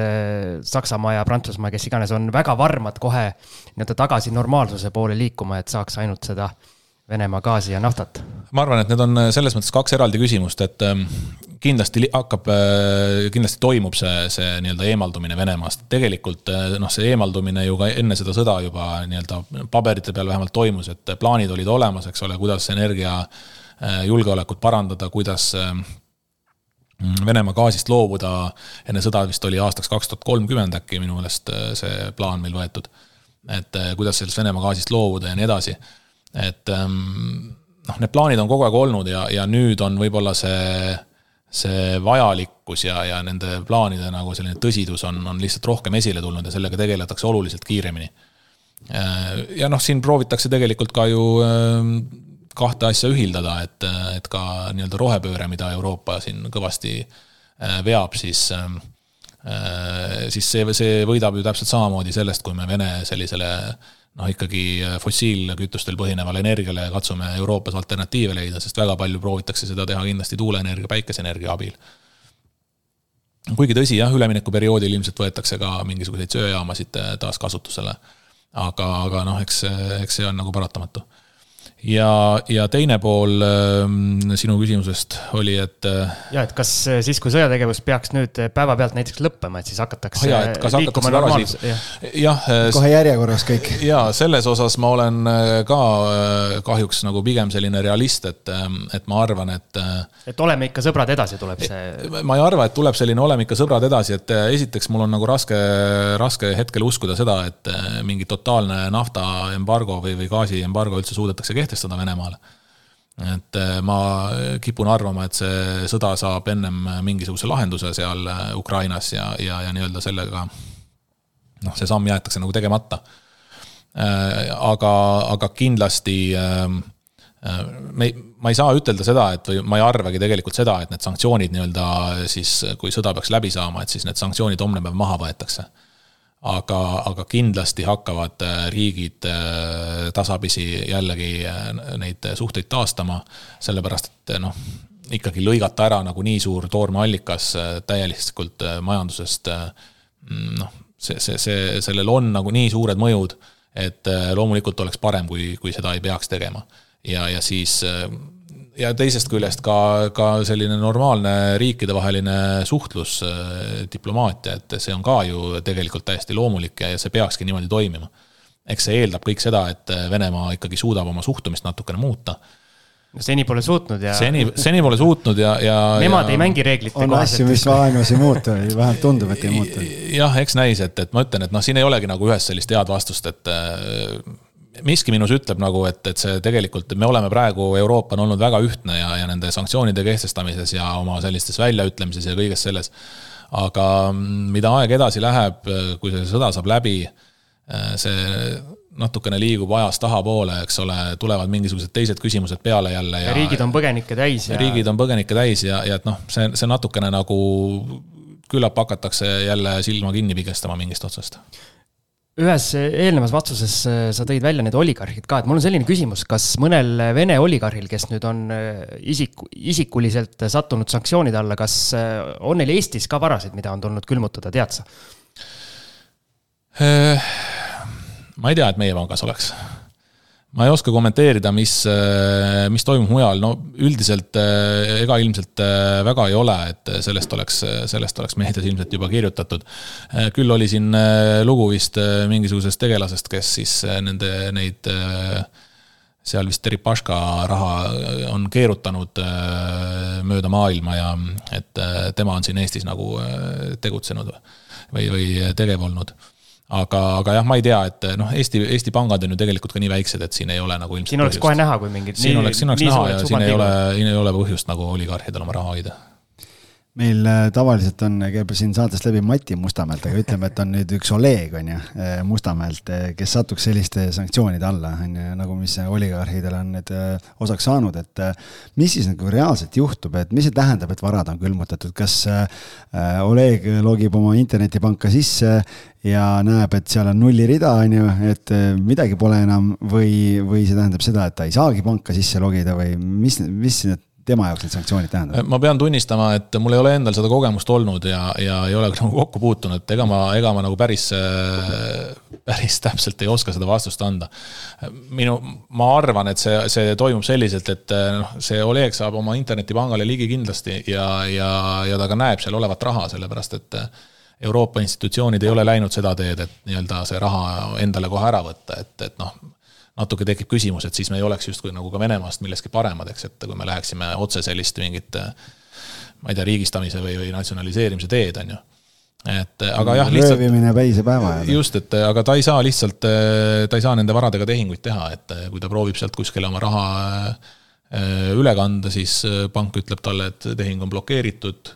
Saksamaa ja Prantsusmaa, kes iganes, on väga varmad kohe nii-öelda tagasi normaalsuse poole liikuma, et saaks ainult seda Venemaa gaasi ja naftat? ma arvan, et need on selles mõttes kaks eraldi küsimust, et ähm, kindlasti hakkab, äh, kindlasti toimub see, see nii-öelda eemaldumine Venemaast. tegelikult äh, noh, see eemaldumine ju ka enne seda sõda juba nii-öelda paberite peal vähemalt toimus, et plaanid olid olemas, eks ole, kuidas energiajulgeolekut äh, parandada, kuidas Venemaa gaasist loobuda. enne sõda vist oli aastaks kaks tuhat kolmkümmend äkki minu meelest see plaan meil võetud. et kuidas sellest Venemaa gaasist loobuda ja nii edasi et ähm, noh, need plaanid on kogu aeg olnud ja, ja nüüd on võib-olla see, see vajalikkus ja, ja nende plaanide nagu selline tõsidus on, on lihtsalt rohkem esile tulnud ja sellega tegeletakse oluliselt kiiremini. ja noh, siin proovitakse tegelikult ka ju kahte asja ühildada, et, et ka nii-öelda rohepööre, mida Euroopa siin kõvasti veab, siis siis see, see võidab ju täpselt samamoodi sellest, kui me Vene sellisele noh, ikkagi fossiilkütustel põhinevale energiale katsume Euroopas alternatiive leida, sest väga palju proovitakse seda teha kindlasti tuuleenergia, päikeseenergia abil kuigi tõsi jah, üleminekuperioodil ilmselt võetakse ka mingisuguseid söejaamasid taaskasutusele. aga, aga noh, eks, eks see on nagu paratamatu ja, ja teine pool ähm, sinu küsimusest oli, et. Äh, ja, et kas äh, siis, kui sõjategevus peaks nüüd äh, päevapealt näiteks lõppema, et siis hakatakse ah,. liikuma normaalselt. jah. kohe järjekorras kõik. ja selles osas ma olen ka kahjuks nagu pigem selline realist, et, ähm, et ma arvan, et. et oleme ikka sõbrad edasi, tuleb see. ma ei arva, et tuleb selline oleme ikka sõbrad edasi, et esiteks mul on nagu raske, raske hetkel uskuda seda, et mingi totaalne naftaembargo või, või gaasiembargo üldse suudetakse kehtestada kehtestada Venemaale. et eh, ma kipun arvama, et see sõda saab ennem mingisuguse lahenduse seal eh, Ukrainas ja, ja, ja nii-öelda sellega noh, see samm jäetakse nagu tegemata. Eh, aga, aga kindlasti me, ma ei saa ütelda seda, et või ma ei arvagi tegelikult seda, et need sanktsioonid nii-öelda siis, kui sõda peaks läbi saama, et siis need sanktsioonid homne päev maha võetakse aga, aga kindlasti hakkavad äh, riigid äh, tasapisi jällegi äh, neid suhteid taastama, sellepärast et noh, ikkagi lõigata ära nagu nii suur toormeallikas täielikult majandusest, noh, see, see, see, sellel on nagu nii suured mõjud, et loomulikult oleks parem, kui, kui seda ei peaks tegema. ja, ja siis ja teisest küljest ka, ka selline normaalne riikidevaheline suhtlus, äh, diplomaatia, et see on ka ju tegelikult täiesti loomulik ja, ja see peakski niimoodi toimima. eks see eeldab kõik seda, et Venemaa ikkagi suudab oma suhtumist natukene muuta seni pole suutnud ja. seni, seni pole suutnud ja, ja. Nemad ja... ei mängi reeglite kohaselt. on asju, mis maailmas ei muutu, vähemalt tundub, et ei muutu. jah, eks näis, et, et ma ütlen, et noh, siin ei olegi nagu ühest sellist head vastust, et miski minus ütleb nagu, et, et see tegelikult, me oleme praegu, Euroopa on olnud väga ühtne ja, ja nende sanktsioonide kehtestamises ja oma sellistes väljaütlemises ja kõiges selles. aga mida aeg edasi läheb, kui see sõda saab läbi, see natukene liigub ajas tahapoole, eks ole, tulevad mingisugused teised küsimused peale jälle ja. ja riigid on põgenikke täis ja. riigid on põgenikke täis ja, ja et noh, see, see natukene nagu küllap hakatakse jälle silma kinni pigestama mingist otsast ühes eelnevas vastuses äh, sa tõid välja need oligarhid ka, et mul on selline küsimus, kas mõnel Vene oligarhil, kes nüüd on äh, isik, isikuliselt sattunud sanktsioonide alla, kas äh, on neil Eestis ka varasid, mida on tulnud külmutada, tead sa? ma ei tea, et meie pangas oleks ma ei oska kommenteerida, mis, äh, mis toimub mujal, no üldiselt äh, ega ilmselt äh, väga ei ole, et sellest oleks, sellest oleks meedias ilmselt juba kirjutatud. küll oli siin lugu vist mingisugusest tegelasest, kes siis nende, neid seal vist Deripaška raha on keerutanud mööda maailma ja et tema on siin Eestis nagu tegutsenud või, või tegev olnud aga, aga jah, ma ei tea, et noh, Eesti, Eesti pangad on ju tegelikult ka nii väiksed, et siin ei ole nagu ilmselt. siin oleks põhjust. kohe näha, kui mingid. siin oleks, siin oleks näha ja siin ei ole, siin ei ole põhjust nagu oligarhidel oma raha hoida meil äh, tavaliselt on, käib siin saatest läbi Mati Mustamäelt, aga ütleme, et on nüüd üks Oleg, on ju, äh, Mustamäelt, äh, kes satuks selliste sanktsioonide alla, on ju, nagu mis oligarhidel on need osaks saanud, et mis siis nagu reaalselt juhtub, et mis see tähendab, et varad on külmutatud, kas Oleg logib oma internetipanka sisse ja näeb, et seal on nullirida, on ju, et midagi pole enam või, või see tähendab seda, et ta ei saagi panka sisse logida või mis, mis need tema jaoks need sanktsioonid tähendavad? ma pean tunnistama, et mul ei ole endal seda kogemust olnud ja, ja ei ole nagu kokku puutunud, ega ma, ega ma nagu päris, päris täpselt ei oska seda vastust anda. minu, ma arvan, et see, see toimub selliselt, et noh, see Oleg saab oma internetipangale ligi kindlasti ja, ja, ja ta ka näeb seal olevat raha, sellepärast et Euroopa institutsioonid ei ole läinud seda teed, et nii-öelda see raha endale kohe ära võtta, et, et noh natuke tekib küsimus, et siis me ei oleks justkui nagu ka Venemaast milleski paremad, eks, et kui me läheksime otse sellist mingit ma ei tea, riigistamise või, või natsionaliseerimise teed, on ju et aga jah, lihtsalt. röövimine päise päeva ajal. just, et aga ta ei saa lihtsalt, ta ei saa nende varadega tehinguid teha, et kui ta proovib sealt kuskile oma raha üle kanda, siis pank ütleb talle, et tehing on blokeeritud.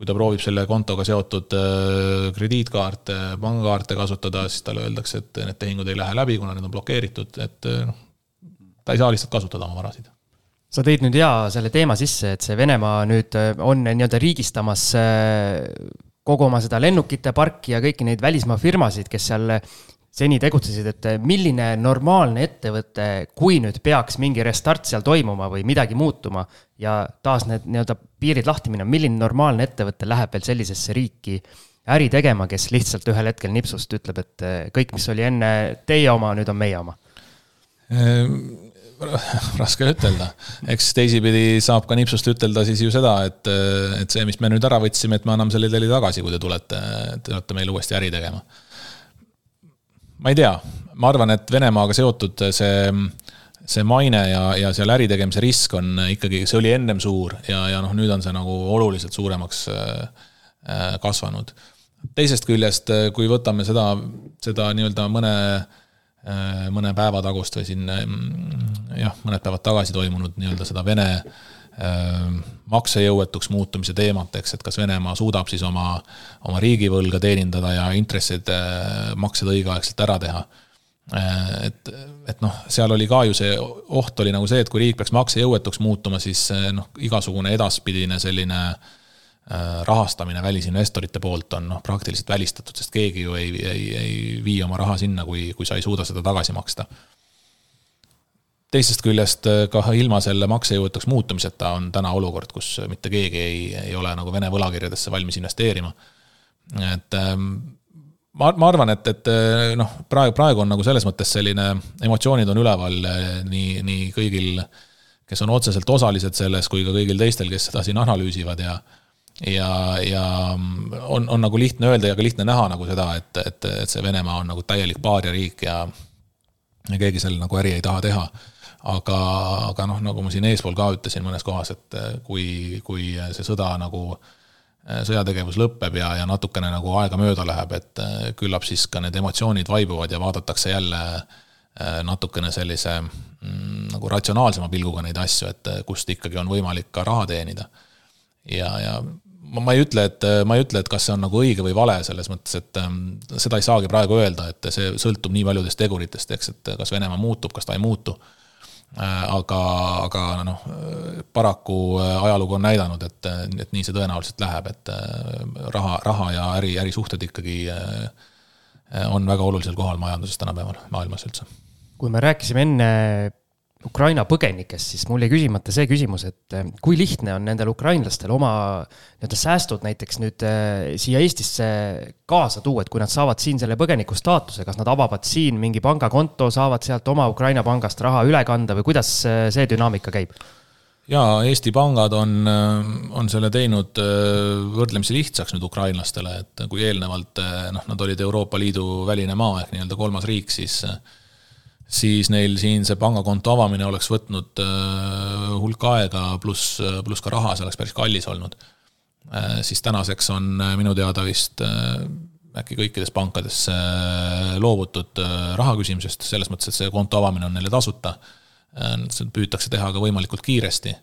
Kui ta proovib selle kontoga seotud krediitkaarte, pangakaarte kasutada, siis talle öeldakse, et need tehingud ei lähe läbi, kuna need on blokeeritud, et noh, ta ei saa lihtsalt kasutada oma varasid. Sa tõid nüüd hea selle teema sisse, et see Venemaa nüüd äh, on nii-öelda riigistamas äh, kogu oma seda lennukite parki ja kõiki neid välismaa firmasid, kes seal seni tegutsesid, et äh, milline normaalne ettevõte, kui nüüd peaks mingi restart seal toimuma või midagi muutuma ja taas need nii-öelda piirid lahti minna, milline normaalne ettevõte läheb veel sellisesse riiki äri tegema, kes lihtsalt ühel hetkel nipsust ütleb, et kõik, mis oli enne teie oma, nüüd on meie oma? Ehm, raske ütelda, eks teisipidi saab ka nipsust ütelda siis ju seda, et, et see, mis me nüüd ära võtsime, et me anname selle teile tagasi, kui te tulete, te olete meil uuesti äri tegema. Ma ei tea, ma arvan, et Venemaaga seotud see, see maine ja, ja seal äri tegemise risk on ikkagi, see oli ennem suur ja, ja noh, nüüd on see nagu oluliselt suuremaks äh, kasvanud. teisest küljest, kui võtame seda, seda nii-öelda mõne Äh, mõne päeva tagust või siin mm, jah, mõned päevad tagasi toimunud nii-öelda seda Vene äh, maksejõuetuks muutumise teemat, eks, et kas Venemaa suudab siis oma, oma riigivõlga teenindada ja intressid, maksed õigeaegselt ära teha. et, et noh, seal oli ka ju see oht oli nagu see, et kui riik peaks maksejõuetuks muutuma, siis noh, igasugune edaspidine selline rahastamine välisinvestorite poolt on noh, praktiliselt välistatud, sest keegi ju ei, ei, ei vii oma raha sinna, kui, kui sa ei suuda seda tagasi maksta. Teisest küljest äh, ka ilma selle maksejõuetuks muutumiseta on täna olukord, kus mitte keegi ei, ei ole nagu Vene võlakirjadesse valmis investeerima. et ähm, ma, ma arvan, et, et äh, noh, praegu, praegu on nagu selles mõttes selline, emotsioonid on üleval nii, nii kõigil, kes on otseselt osalised selles, kui ka kõigil teistel, kes seda siin analüüsivad ja ja, ja on, on nagu lihtne öelda ja ka lihtne näha nagu seda, et, et, et see Venemaa on nagu täielik paariariik ja, ja keegi seal nagu äri ei taha teha. Aga, aga noh, nagu ma siin eespool ka ütlesin mõnes kohas, et kui, kui see sõda nagu, sõjategevus lõpeb ja, ja natukene nagu aega mööda läheb, et küllap siis ka need emotsioonid vaibuvad ja vaadatakse jälle natukene sellise mm, nagu ratsionaalsema pilguga neid asju, et kust ikkagi on võimalik ka raha teenida. ja, ja ma, ma ei ütle, et ma ei ütle, et kas see on nagu õige või vale selles mõttes, et ähm, seda ei saagi praegu öelda, et see sõltub nii paljudest teguritest, eks, et kas Venemaa muutub, kas ta ei muutu äh,. Aga, aga noh, paraku äh, ajalugu on näidanud, et, et nii see tõenäoliselt läheb, et äh, raha, raha ja äri, ärisuhted ikkagi äh, on väga olulisel kohal majanduses tänapäeval, maailmas üldse. kui me rääkisime enne Ukraina põgenikest, siis mul jäi küsimata see küsimus, et eh, kui lihtne on nendel ukrainlastel oma nii-öelda säästud näiteks nüüd äh, siia Eestisse kaasa tuua, et kui nad saavad siin selle põgeniku staatuse, kas nad avavad siin mingi pangakonto, saavad sealt oma Ukraina pangast raha üle kanda või kuidas äh, see dünaamika käib? jaa, Eesti pangad on, on selle teinud võrdlemisi lihtsaks nüüd ukrainlastele, et kui eelnevalt noh, nad olid Euroopa Liidu väline maa ehk nii-öelda kolmas riik, siis siis neil siin see pangakonto avamine oleks võtnud äh, hulk aega, pluss, pluss ka raha, see oleks päris kallis olnud. Äh, siis tänaseks on äh, minu teada vist äkki kõikides pankades loovutud raha küsimisest, selles mõttes, et see konto avamine on neile tasuta. seda püütakse teha ka võimalikult kiiresti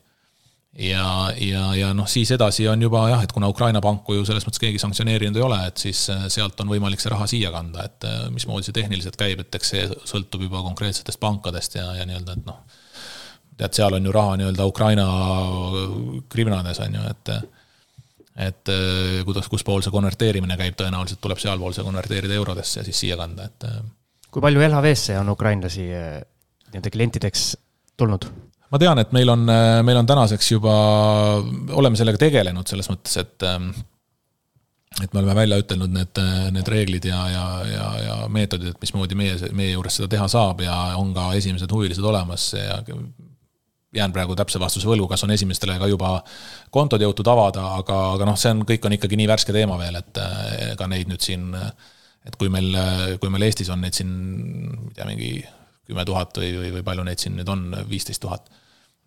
ja, ja, ja noh, siis edasi on juba jah, et kuna Ukraina panku ju selles mõttes keegi sanktsioneerinud ei ole, et siis äh, sealt on võimalik see raha siia kanda, et äh, mismoodi see tehniliselt käib, et eks see sõltub juba konkreetsetest pankadest ja, ja nii-öelda, et noh. tead, seal on ju raha nii-öelda Ukraina kriminaalnes on ju, et et äh, kuidas, kus pool see konverteerimine käib, tõenäoliselt tuleb sealpool see konverteerida eurodesse ja siis siia kanda, et. kui palju LHV-sse on ukrainlasi nii-öelda klientideks tulnud? Ma tean, et meil on, meil on tänaseks juba, oleme sellega tegelenud selles mõttes, et ähm, et me oleme välja ütelnud need, need reeglid ja, ja, ja, ja meetodid, et mismoodi meie, meie juures seda teha saab ja on ka esimesed huvilised olemas ja jään praegu täpse vastuse võlgu, kas on esimestele ka juba kontod jõutud avada, aga, aga noh, see on, kõik on ikkagi nii värske teema veel, et ega neid nüüd siin, et kui meil, kui meil Eestis on neid siin, ma ei tea, mingi kümme tuhat või, või, või palju neid siin nüüd on, viisteist tuhat.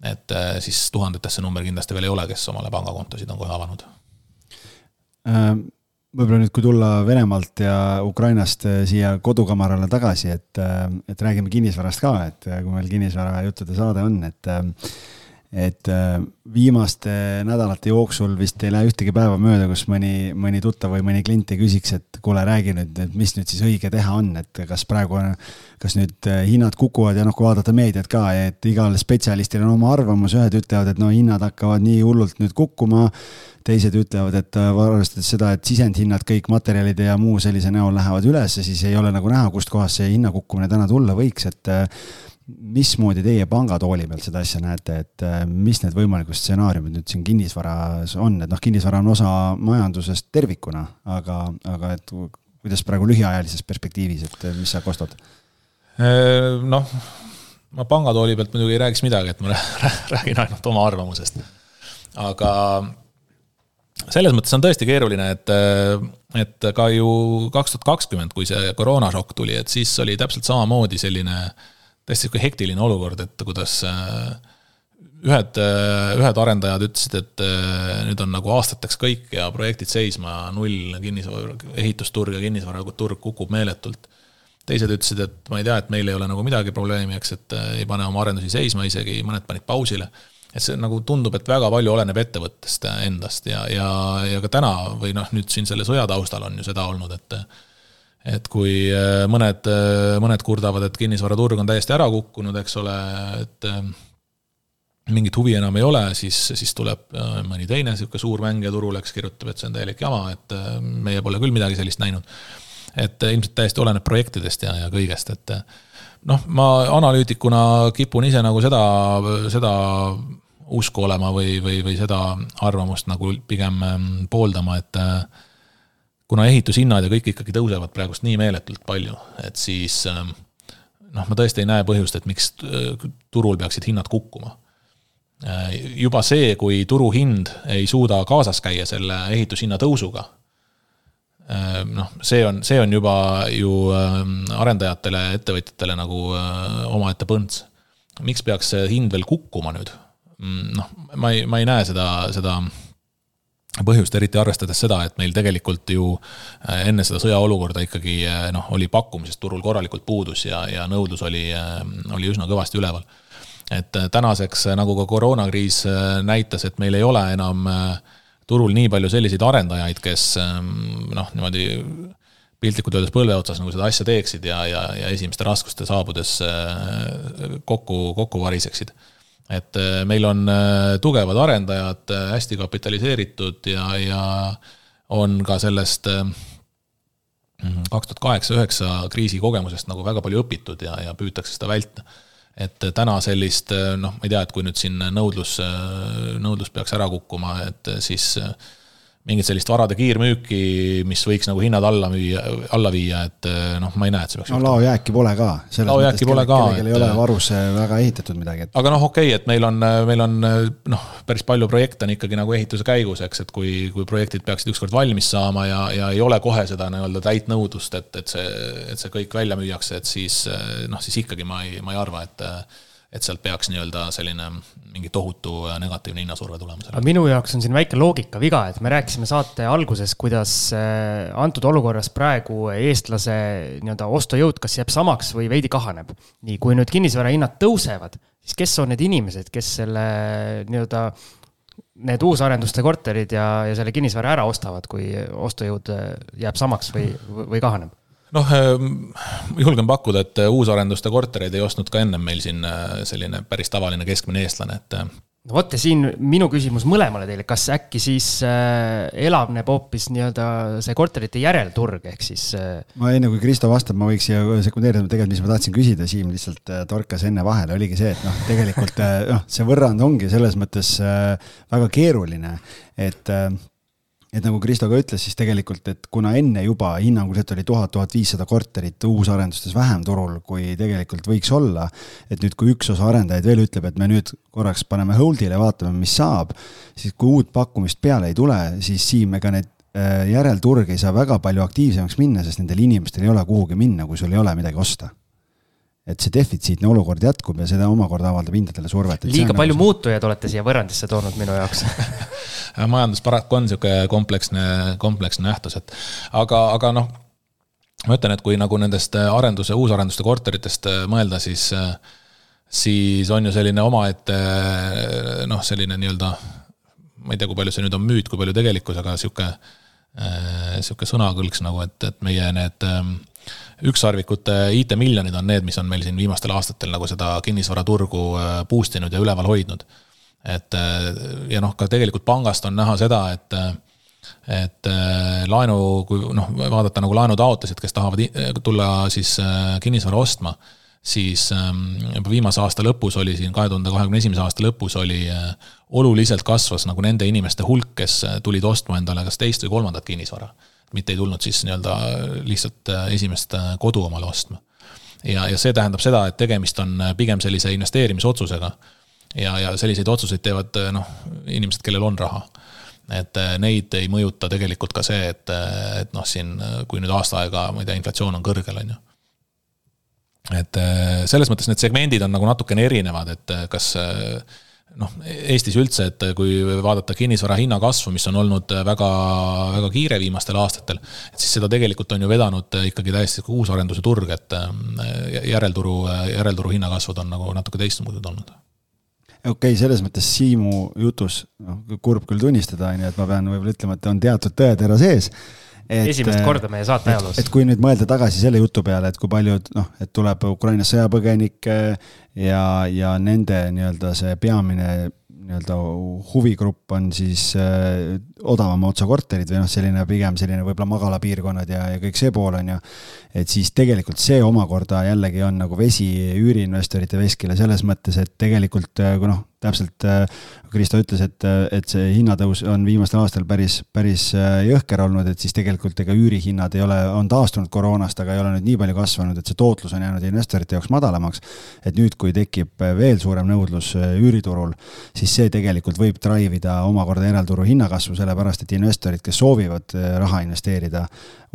et äh, siis tuhandetes see number kindlasti veel ei ole, kes omale pangakontosid on kohe avanud. Äh, võib-olla nüüd, kui tulla Venemaalt ja Ukrainast äh, siia kodukamarale tagasi, et, et räägime kinnisvarast ka, et kui meil kinnisvara juttude saade on, et et äh, viimaste nädalate jooksul vist ei lähe ühtegi päeva mööda, kus mõni, mõni tuttav või mõni klient ei küsiks, et kuule, räägi nüüd, et mis nüüd siis õige teha on, et kas praegu on, kas nüüd äh, hinnad kukuvad ja noh, kui vaadata meediat ka, et igal spetsialistil on oma arvamus, ühed ütlevad, et no hinnad hakkavad nii hullult nüüd kukkuma, teised ütlevad, et äh, arvestades seda, et sisendhinnad, kõik materjalid ja muu sellise näol lähevad üles, siis ei ole nagu näha, kustkohast see hinnakukkumine täna tulla võiks, et mismoodi teie pangatooli peal seda asja näete, et äh, mis need võimalikud stsenaariumid nüüd siin kinnisvaras on, et noh, kinnisvara on osa majandusest tervikuna, aga, aga et kuidas praegu lühiajalises perspektiivis, et äh, mis sa kostad? Äh, noh, ma pangatooli pealt muidugi ei räägiks midagi, et ma räägin ainult oma arvamusest. aga selles mõttes on tõesti keeruline, et, et ka ju kaks tuhat kakskümmend, kui see koroonašokk tuli, et siis oli täpselt samamoodi selline äh, täiesti sihuke hektiline olukord, et kuidas äh, ühed, äh, ühed arendajad ütlesid, et äh, nüüd on nagu aastateks kõik ja projektid seisma, null kinnisvara, ehitusturg ja kinnisvaraturg kukub meeletult. teised ütlesid, et ma ei tea, et meil ei ole nagu midagi probleemi, eks, et ei pane oma arendusi seisma, isegi mõned panid pausile. et see nagu tundub, et väga palju oleneb ettevõttest endast ja, ja, ja ka täna või noh, nüüd siin selle sõja taustal on ju seda olnud, et et kui äh, mõned, äh, mõned kurdavad, et kinnisvaraturg on täiesti ära kukkunud, eks ole, et äh, mingit huvi enam ei ole, siis, siis tuleb mõni teine niisugune suur mängija turule, kes kirjutab, et see on täielik jama, et meie pole küll midagi sellist näinud. et ilmselt täiesti oleneb projektidest ja, ja kõigest, et noh, ma analüütikuna kipun ise nagu seda, seda usku olema või, või, või seda arvamust nagu pigem pooldama, et kuna ehitushinnad ja kõik ikkagi tõusevad praegust nii meeletult palju, et siis ähm, noh, ma tõesti ei näe põhjust, et miks äh, turul peaksid hinnad kukkuma. Äh, juba see, kui turuhind ei suuda kaasas käia selle ehitushinna tõusuga, äh, noh, see on, see on juba ju ähm, arendajatele, ettevõtjatele nagu omaette põnts. miks peaks see hind veel kukkuma nüüd? Mm, noh, ma ei, ma ei näe seda, seda põhjust, eriti arvestades seda, et meil tegelikult ju äh, enne seda sõjaolukorda ikkagi äh, noh, oli pakkumisest turul korralikult puudus ja, ja nõudlus oli, äh, oli üsna kõvasti üleval. et tänaseks, nagu ka koroonakriis näitas, et meil ei ole enam turul nii palju selliseid arendajaid, kes noh, niimoodi piltlikult öeldes põlve otsas nagu seda asja teeksid ja, ja, ja esimeste raskuste saabudes kokku, kokku variseksid et äh, meil on äh, tugevad arendajad, äh, hästi kapitaliseeritud ja, ja on ka sellest kaks tuhat kaheksa, üheksa kriisi kogemusest nagu väga palju õpitud ja, ja püütakse seda vältida. et täna sellist noh, ma ei tea, et kui nüüd siin nõudlus, nõudlus peaks ära kukkuma, et siis mingit sellist varade kiirmüüki, mis võiks nagu hinnad alla müüa, alla viia, et eh, noh, ma ei näe, et see peaks no laojääki pole ka. laojääki pole ka. kellelgi ei ole varus väga ehitatud midagi et.... aga noh, okei okay,, et meil on, meil on noh, päris palju projekte on ikkagi nagu ehituse käigus, eks, et kui, kui projektid peaksid ükskord valmis saama ja, ja ei ole kohe seda nii-öelda täit nõudlust, et, et see, et see kõik välja müüakse, et siis noh, siis ikkagi ma ei, ma ei arva, et et sealt peaks nii-öelda selline mingi tohutu negatiivne hinnasurve tulema. aga minu jaoks on siin väike loogikaviga, et me rääkisime saate alguses, kuidas äh, antud olukorras praegu eestlase nii-öelda ostujõud kas jääb samaks või veidi kahaneb. nii, kui nüüd kinnisvarahinnad tõusevad, siis kes on need inimesed, kes selle nii-öelda need uusarenduste korterid ja, ja selle kinnisvara ära ostavad, kui ostujõud äh, jääb samaks või, või kahaneb? Noh, ehm, julgen pakkuda, et äh, uusarenduste kortereid ei ostnud ka ennem meil siin äh, selline päris tavaline keskmine eestlane, et. Äh, no vot ja siin minu küsimus mõlemale teile, kas äkki siis äh, elavneb hoopis nii-öelda see korterite järelturg, ehk siis äh.... ma enne kui Kristo vastab, ma võiks siia sekundeerida, tegelikult, mis ma tahtsin küsida, Siim lihtsalt äh, torkas enne vahele, oligi see, et noh, tegelikult noh, see võrrand ongi selles mõttes väga keeruline, et et nagu Kristo ka ütles, siis tegelikult, et kuna enne juba hinnanguliselt oli tuhat, tuhat viissada korterit uusarendustes vähem turul, kui tegelikult võiks olla, et nüüd, kui üks osa arendajaid veel ütleb, et me nüüd korraks paneme hold'ile, vaatame, mis saab, siis kui uut pakkumist peale ei tule, siis Siim, ega need äh, järelturg ei saa väga palju aktiivsemaks minna, sest nendel inimestel ei ole kuhugi minna, kui sul ei ole midagi osta et see defitsiitne olukord jätkub ja seda omakorda avaldab hindadele survet. liiga palju nagu... muutujaid olete siia võrrandisse toonud minu jaoks majandus paraku on niisugune kompleksne, kompleksne nähtus, et aga, aga noh, ma ütlen, et kui nagu nendest arenduse, uusarenduste korteritest mõelda, siis siis on ju selline omaette noh, selline nii-öelda, ma ei tea, kui palju see nüüd on müüt, kui palju tegelikkus, aga sihuke, sihuke sõnakõlks nagu, et, et meie need ükssarvikute IT-miljonid on need, mis on meil siin viimastel aastatel nagu seda kinnisvaraturgu boost inud ja üleval hoidnud. et ja noh, ka tegelikult pangast on näha seda, et et laenu, kui noh, vaadata nagu laenutaotlesid, kes tahavad tulla siis kinnisvara ostma siis ähm, juba viimase aasta lõpus oli siin, kahe tuhande kahekümne esimese aasta lõpus oli äh, oluliselt kasvas nagu nende inimeste hulk, kes äh, tulid ostma endale kas teist või kolmandat kinnisvara. Mitte ei tulnud siis nii-öelda lihtsalt äh, esimest kodu omale ostma. ja, ja see tähendab seda, et tegemist on pigem sellise investeerimisotsusega. ja, ja selliseid otsuseid teevad noh, inimesed, kellel on raha et neid ei mõjuta tegelikult ka see, et, et noh, siin kui nüüd aasta aega, ma ei tea, inflatsioon on kõrgel, on ju et äh, selles mõttes need segmendid on nagu natukene erinevad, et äh, kas äh, noh, Eestis üldse, et kui vaadata kinnisvara hinna kasvu, mis on olnud väga, väga kiire viimastel aastatel, et siis seda tegelikult on ju vedanud ikkagi täiesti uusarenduse turg, et järelturu, järelturu hinnakasvud on nagu natuke teistsugused olnud. Okei okay,, selles mõttes Siimu jutus, noh, kurb küll tunnistada, on ju, et ma pean võib-olla ütlema, et on teatud tõetera sees esimest äh, korda meie saate ajaloos. et kui nüüd mõelda tagasi selle jutu peale, et kui paljud noh, et tuleb Ukrainas sõjapõgenikke ja, ja nende nii-öelda see peamine nii-öelda huvigrupp on siis äh, odavama otsa korterid või noh, selline pigem selline võib-olla magalapiirkonnad ja, ja kõik see pool on ju. et siis tegelikult see omakorda jällegi on nagu vesi üüriinvestorite veskile selles mõttes, et tegelikult äh, kui noh, täpselt äh, Kristo ütles, et, et see hinnatõus on viimastel aastatel päris, päris äh, jõhker olnud, et siis tegelikult ega üürihinnad ei ole, on taastunud koroonast, aga ei ole nüüd nii palju kasvanud, et see tootlus on jäänud investorite jaoks madalamaks. et nüüd, kui tekib veel suurem nõudlus äh, üüriturul, siis see tegelikult võib drive ida omakorda järelturu hinnakasvu, sellepärast et investorid, kes soovivad raha investeerida,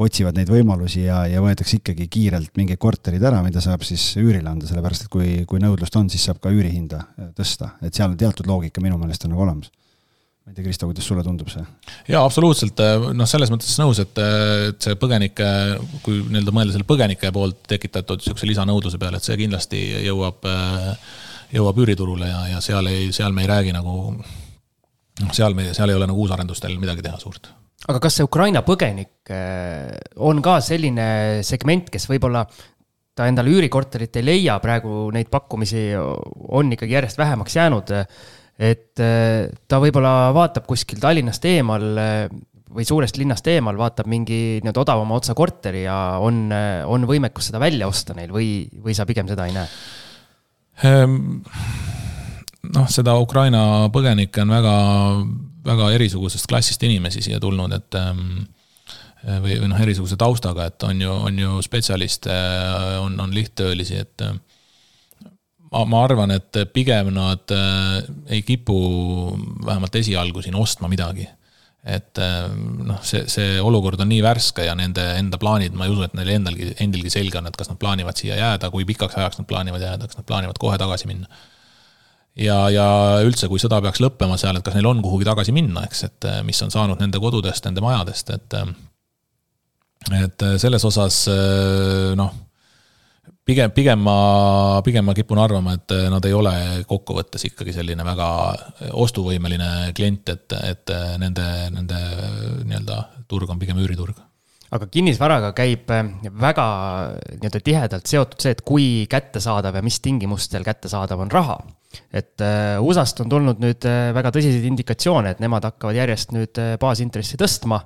otsivad neid võimalusi ja, ja võetakse ikkagi kiirelt mingid korterid ära, mida saab siis üürile anda, sellepärast et kui, kui nõudlust on, siis saab ka üürihinda tõsta, et seal on teatud loogika minu meelest on nagu olemas ma ei tea, Kristo, kuidas sulle tundub see? jaa, absoluutselt, noh, selles mõttes nõus, et, et see põgenike, kui nii-öelda mõelda selle põgenike poolt tekitatud niisuguse lisanõudluse peale, et see kindlasti jõuab, jõuab üüriturule ja, ja seal ei, seal me ei räägi nagu, noh, seal me, seal ei ole nagu uusarendustel midagi teha suurt. aga kas see Ukraina põgenik on ka selline segment, kes võib-olla ta endale üürikorterit ei leia, praegu neid pakkumisi on ikkagi järjest vähemaks jäänud. Et eh, ta võib-olla vaatab kuskil Tallinnast eemal eh, või suurest linnast eemal, vaatab mingi nii-öelda odavama otsa korteri ja on, eh, on võimekus seda välja osta neil või, või sa pigem seda ei näe? Ehm, noh, seda Ukraina põgenikke on väga, väga erisugusest klassist inimesi siia tulnud, et ehm, Äh, või, või noh, erisuguse taustaga, et on ju, on ju spetsialiste, äh, on, on lihttöölisi, et äh, ma, arvan, et pigem nad ei kipu vähemalt esialgu siin ostma midagi. et noh, see, see olukord on nii värske ja nende enda plaanid, ma ei usu, et neil endalgi, endilgi selge on, et kas nad plaanivad siia jääda, kui pikaks ajaks nad plaanivad jääda, kas nad plaanivad kohe tagasi minna ja, ja üldse, kui sõda peaks lõppema seal, et kas neil on kuhugi tagasi minna, eks, et mis on saanud nende kodudest, nende majadest, et et äh, selles osas äh, noh, pigem, pigem ma, pigem ma kipun arvama, et äh, nad ei ole kokkuvõttes ikkagi selline väga ostuvõimeline klient, et, et nende, nende nii-öelda turg on pigem üüriturg aga kinnisvaraga käib väga nii-öelda tihedalt seotud see, et kui kättesaadav ja mis tingimustel kättesaadav on raha. et USA-st on tulnud nüüd väga tõsiseid indikatsioone, et nemad hakkavad järjest nüüd baasintressi tõstma.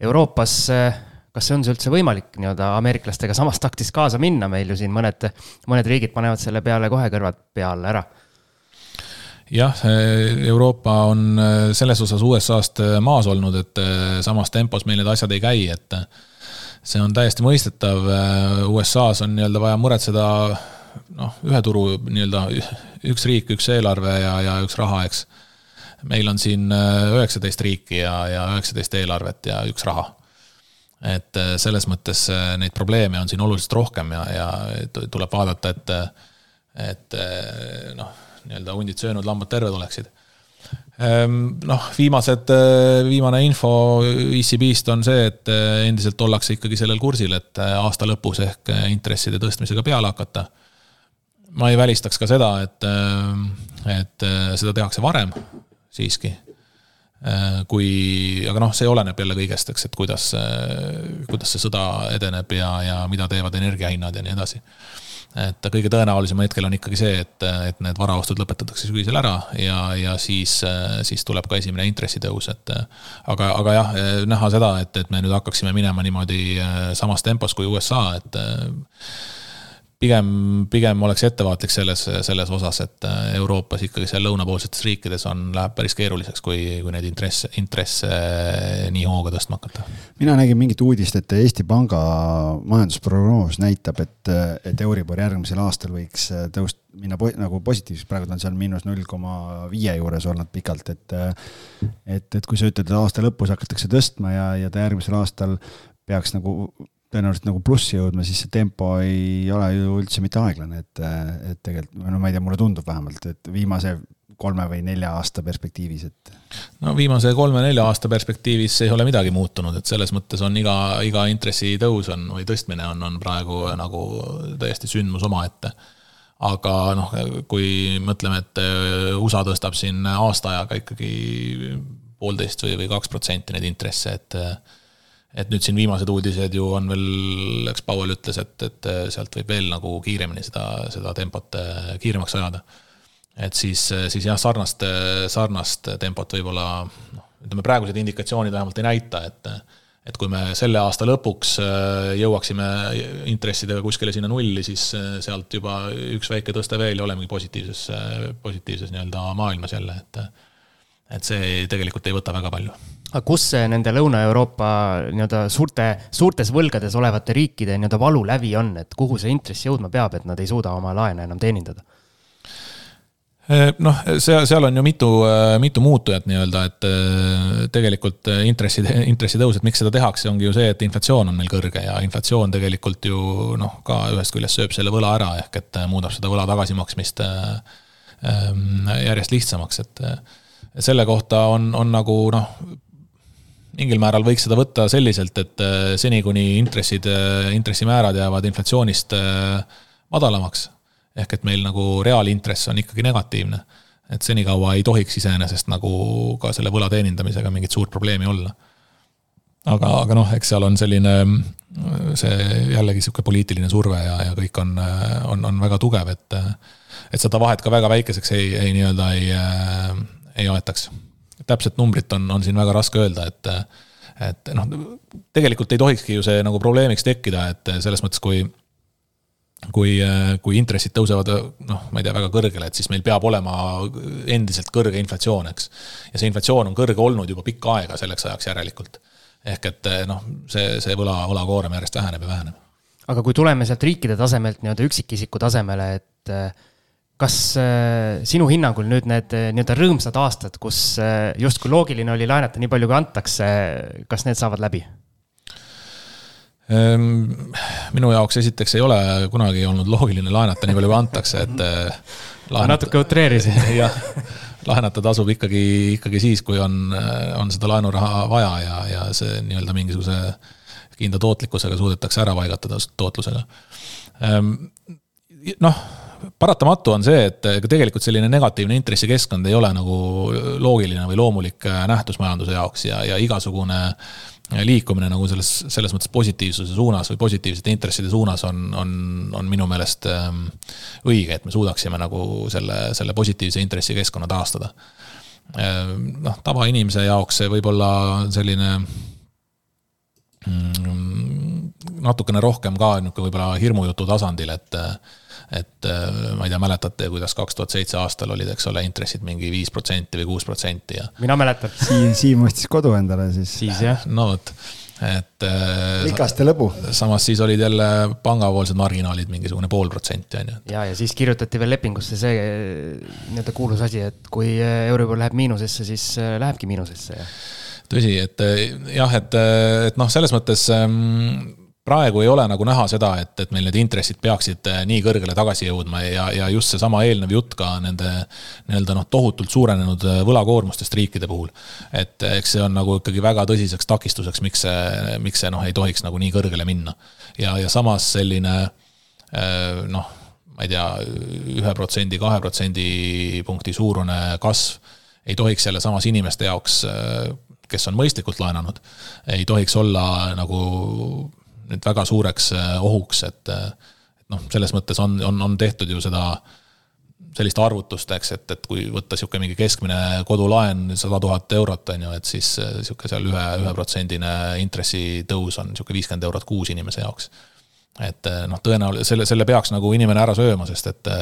Euroopas kas see on see üldse võimalik nii-öelda ameeriklastega samas taktis kaasa minna, meil ju siin mõned, mõned riigid panevad selle peale kohe kõrvad peale ära jah, Euroopa on äh, selles osas USA-st äh, maas olnud, et äh, samas tempos meil need asjad ei käi, et see on täiesti mõistetav. USA-s on nii-öelda vaja muretseda noh, ühe turu nii-öelda üks riik, üks eelarve ja, ja üks raha, eks. meil on siin üheksateist riiki ja, ja üheksateist eelarvet ja üks raha et äh, selles mõttes äh, neid probleeme on siin oluliselt rohkem ja, ja tuleb vaadata, et, et äh, noh, nii-öelda hundid söönud, lambad terved oleksid. Ehm, noh, viimased, viimane info ECB-st on see, et endiselt ollakse ikkagi sellel kursil, et aasta lõpus ehk intresside tõstmisega peale hakata. ma ei välistaks ka seda, et, et seda tehakse varem siiski kui, aga noh, see oleneb jälle kõigest, eks, et kuidas, kuidas see sõda edeneb ja, ja mida teevad energiahinnad ja nii edasi et kõige tõenäolisem hetkel on ikkagi see, et, et need varaostud lõpetatakse sügisel ära ja, ja siis, siis tuleb ka esimene intressitõus, et. aga, aga jah, näha seda, et, et me nüüd hakkaksime minema niimoodi samas tempos kui USA, et pigem, pigem oleks ettevaatlik selles, selles osas, et äh, Euroopas ikkagi seal lõunapoolsetes riikides on, läheb päris keeruliseks, kui, kui neid intresse, intresse äh, nii hooga tõstma hakata. mina nägin mingit uudist, et Eesti Panga majandusprognoos näitab, et, et Euribor järgmisel aastal võiks äh, tõust-, minna po nagu positiivseks, praegu ta on seal miinus null koma viie juures olnud pikalt, et et, et kui sa ütled, et aasta lõpus hakatakse tõstma ja, ja ta järgmisel aastal peaks nagu tõenäoliselt nagu plussi jõudma, siis see tempo ei ole ju üldse mitte aeglane, et, et tegelikult, no ma ei tea, mulle tundub vähemalt, et viimase kolme või nelja aasta perspektiivis, et. no viimase kolme-nelja aasta perspektiivis ei ole midagi muutunud, et selles mõttes on iga, iga intressitõus on või tõstmine on, on praegu nagu täiesti sündmus omaette. aga noh, kui mõtleme, et USA tõstab siin aasta ajaga ikkagi poolteist või, või kaks protsenti neid intresse, et et nüüd siin viimased uudised ju on veel, eks Powell ütles, et, et sealt võib veel nagu kiiremini seda, seda tempot äh, kiiremaks ajada. et siis, siis jah, sarnast, sarnast tempot võib-olla noh, ütleme praegused indikatsioonid vähemalt ei näita, et et kui me selle aasta lõpuks jõuaksime intressidega kuskile sinna nulli, siis sealt juba üks väike tõste veel ja olemegi positiivses, positiivses nii-öelda maailmas jälle, et et see tegelikult ei võta väga palju kus see nende Lõuna-Euroopa nii-öelda suurte, suurtes võlgades olevate riikide nii-öelda valulävi on, et kuhu see intress jõudma peab, et nad ei suuda oma laene enam teenindada? Eh, noh, seal, seal on ju mitu, eh, mitu muutujat nii-öelda, et eh, tegelikult intressi, intressitõus, et miks seda tehakse, ongi ju see, et inflatsioon on meil kõrge ja inflatsioon tegelikult ju noh, ka ühest küljest sööb selle võla ära, ehk et muudab seda võla tagasimaksmist järjest lihtsamaks, et selle kohta on, on nagu noh, mingil määral võiks seda võtta selliselt, et äh, seni, kuni intressid, äh, intressimäärad jäävad inflatsioonist äh, madalamaks, ehk et meil nagu reaalintress on ikkagi negatiivne, et senikaua ei tohiks iseenesest nagu ka selle võla teenindamisega mingit suurt probleemi olla. aga, aga noh, eks seal on selline see jällegi sihuke poliitiline surve ja, ja kõik on, on, on väga tugev, et et seda vahet ka väga väikeseks ei, ei nii-öelda ei, ei aetaks täpset numbrit on, on siin väga raske öelda, et et noh, tegelikult ei tohikski ju see nagu probleemiks tekkida, et selles mõttes, kui kui, kui intressid tõusevad noh, ma ei tea, väga kõrgele, et siis meil peab olema endiselt kõrge inflatsioon, eks. ja see inflatsioon on kõrge olnud juba pikka aega selleks ajaks järelikult. ehk et noh, see, see võla, võlakoorem järjest väheneb ja väheneb. aga kui tuleme sealt riikide tasemelt nii-öelda üksikisiku tasemele, et kas äh, sinu hinnangul nüüd need äh, nii-öelda rõõmsad aastad, kus äh, justkui loogiline oli laenata nii palju, kui antakse, kas need saavad läbi? Ehm, minu jaoks esiteks ei ole kunagi olnud loogiline laenata nii palju, kui antakse, et laenata.... natuke utreerisin jah, laenata tasub ikkagi, ikkagi siis, kui on, on seda laenuraha vaja ja, ja see nii-öelda mingisuguse kindla tootlikkusega suudetakse ära paigata tootlusega. Ehm, noh paratamatu on see, et tegelikult selline negatiivne intressikeskkond ei ole nagu loogiline või loomulik äh, nähtus majanduse jaoks ja, ja igasugune äh, liikumine nagu selles, selles mõttes positiivsuse suunas või positiivsete intresside suunas on, on, on minu meelest ähm, õige, et me suudaksime nagu selle, selle positiivse intressikeskkonna taastada. Ähm, noh, tavainimese jaoks see võib olla selline mm, natukene rohkem ka niisugune võib-olla hirmujutu tasandil, et et äh, ma ei tea, mäletate, kuidas kaks tuhat seitse aastal olid, eks ole, intressid mingi viis protsenti või kuus protsenti ja. mina mäletan. Siim, Siim ostis kodu endale siis. siis jah. no vot, et. rikaste äh, lõbu. samas siis olid jälle pangapoolsed marginaalid mingisugune pool protsenti, on ju. ja, ja siis kirjutati veel lepingusse see nii-öelda kuulus asi, et kui Euribor läheb miinusesse, siis äh, lähebki miinusesse ja tõsi, et jah, et, et noh, selles mõttes ähm, praegu ei ole nagu näha seda, et, et meil need intressid peaksid eh, nii kõrgele tagasi jõudma ja, ja just seesama eelnev jutt ka nende nii-öelda noh, tohutult suurenenud eh, võlakoormustest riikide puhul. et eh, eks see on nagu ikkagi väga tõsiseks takistuseks, miks see, miks see noh, ei tohiks nagu nii kõrgele minna. ja, ja samas selline noh, ma ei tea, ühe protsendi, kahe protsendipunkti suurune kasv ei tohiks jälle samas inimeste jaoks, kes on mõistlikult laenanud, ei tohiks olla nagu nüüd väga suureks ohuks, et noh, selles mõttes on, on, on tehtud ju seda sellist arvutust, eks, et, et kui võtta niisugune mingi keskmine kodulaen sada tuhat eurot, on ju, et siis niisugune seal ühe, üheprotsendine intressitõus on niisugune viiskümmend eurot kuus inimese jaoks. et noh, tõenäoliselt selle, selle peaks nagu inimene ära sööma, sest et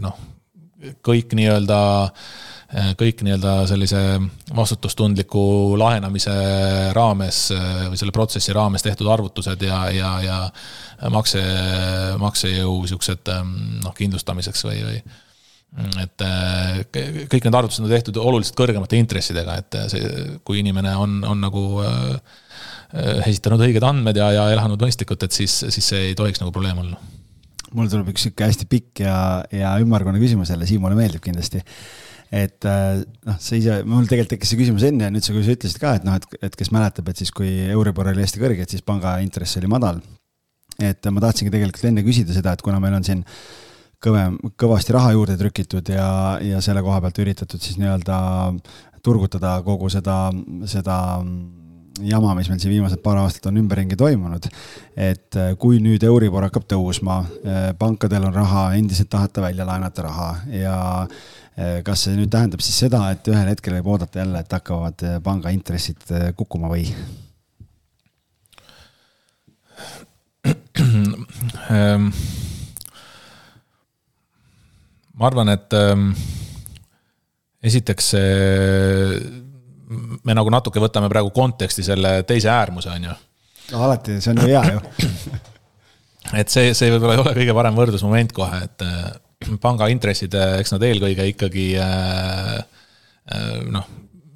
noh, kõik nii-öelda kõik nii-öelda sellise vastutustundliku laenamise raames või selle protsessi raames tehtud arvutused ja, ja, ja makse, maksejõu siuksed noh, kindlustamiseks või, või et kõik need arvutused on tehtud oluliselt kõrgemate intressidega, et see, kui inimene on, on nagu äh, esitanud õiged andmed ja, ja elanud mõistlikult, et siis, siis see ei tohiks nagu probleem olla. mul tuleb üks sihuke hästi pikk ja, ja ümmargune küsimus jälle, Siimule meeldib kindlasti et noh, sa ise, mul tegelikult tekkis see küsimus enne ja nüüd sa, kui sa ütlesid ka, et noh, et, et kes mäletab, et siis kui Euribor oli hästi kõrge, et siis panga intress oli madal. et ma tahtsingi tegelikult enne küsida seda, et kuna meil on siin kõvem, kõvasti raha juurde trükitud ja, ja selle koha pealt üritatud siis nii-öelda turgutada kogu seda, seda jama, mis meil siin viimased paar aastat on ümberringi toimunud. et kui nüüd Euribor hakkab tõusma, pankadel on raha, endiselt tahate välja laenata raha ja kas see nüüd tähendab siis seda, et ühel hetkel võib oodata jälle, et hakkavad eh, panga intressid eh, kukkuma või? Ehm, ma arvan, et ehm, esiteks me nagu natuke võtame praegu konteksti selle teise äärmuse, on ju. no alati, see on ju hea ju et see, see võib-olla ei ole kõige parem võrdlusmoment kohe, et panga intressid, eks nad eelkõige ikkagi äh, äh, noh,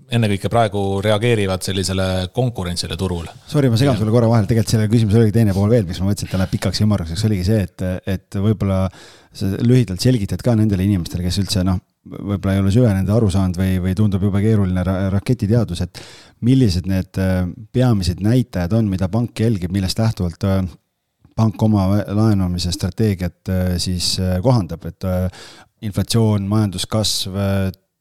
ennekõike praegu reageerivad sellisele konkurentsile turul. Sorry, ma segan sulle korra vahele, tegelikult sellel küsimusel oligi teine pool veel, miks ma mõtlesin, et ta läheb pikaks ja ümmarguseks, oligi see, et, et võib-olla sa lühidalt selgitad ka nendele inimestele, kes üldse noh, võib-olla ei ole süvenenud ja aru saanud või, või tundub jube keeruline ra raketiteadus, et millised need äh, peamised näitajad on, mida pank jälgib, millest lähtuvalt pank oma laenamise strateegiat äh, siis äh, kohandab, et äh, inflatsioon, majanduskasv,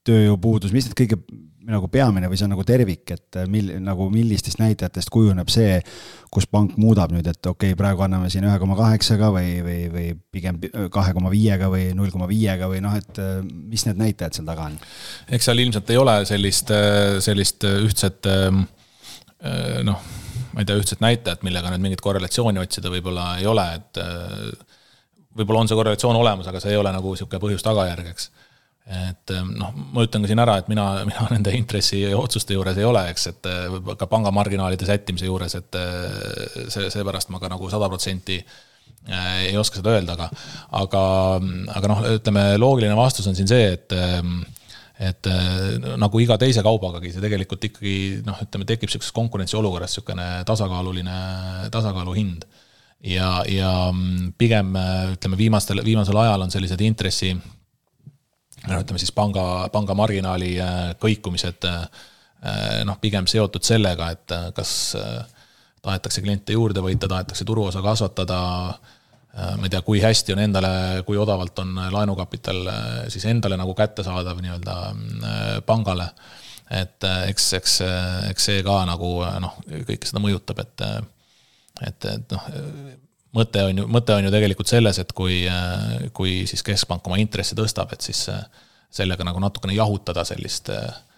tööjõupuudus, mis need kõige nagu peamine või see on nagu tervik, et mil-, nagu millistest näitajatest kujuneb see, kus pank muudab nüüd, et okei okay,, praegu anname siin ühe koma kaheksaga või, või, või pigem kahe koma viiega või null koma viiega või noh, et mis need näitajad seal taga on? eks seal ilmselt ei ole sellist, sellist ühtset noh ma ei tea, ühtset näitajat, millega nüüd mingit korrelatsiooni otsida võib-olla ei ole, et äh, võib-olla on see korrelatsioon olemas, aga see ei ole nagu niisugune põhjus-tagajärg, eks. et äh, noh, ma ütlen ka siin ära, et mina, mina nende intressiotsuste juures ei ole, eks, et äh, ka pangamarginaalide sättimise juures, et see, seepärast ma ka nagu sada protsenti ei oska seda öelda, aga, aga, aga noh, ütleme loogiline vastus on siin see, et et äh, nagu iga teise kaubagagi, see tegelikult ikkagi noh, ütleme, tekib sihukeses konkurentsiolukorras niisugune tasakaaluline, tasakaalu hind. ja, ja mm, pigem ütleme, viimastel, viimasel ajal on sellised intressi no ütleme siis panga, panga marginaali äh, kõikumised äh, noh, pigem seotud sellega, et kas tahetakse kliente juurde võita, tahetakse turuosa kasvatada Äh, ma ei tea, kui hästi on endale, kui odavalt on laenukapital äh, siis endale nagu kättesaadav nii-öelda äh, pangale. et eks, eks, eks see ka nagu noh, kõike seda mõjutab, et, et, et noh, mõte on ju, mõte on ju tegelikult selles, et kui, kui siis keskpank oma intressi tõstab, et siis sellega nagu natukene jahutada sellist äh, Äh,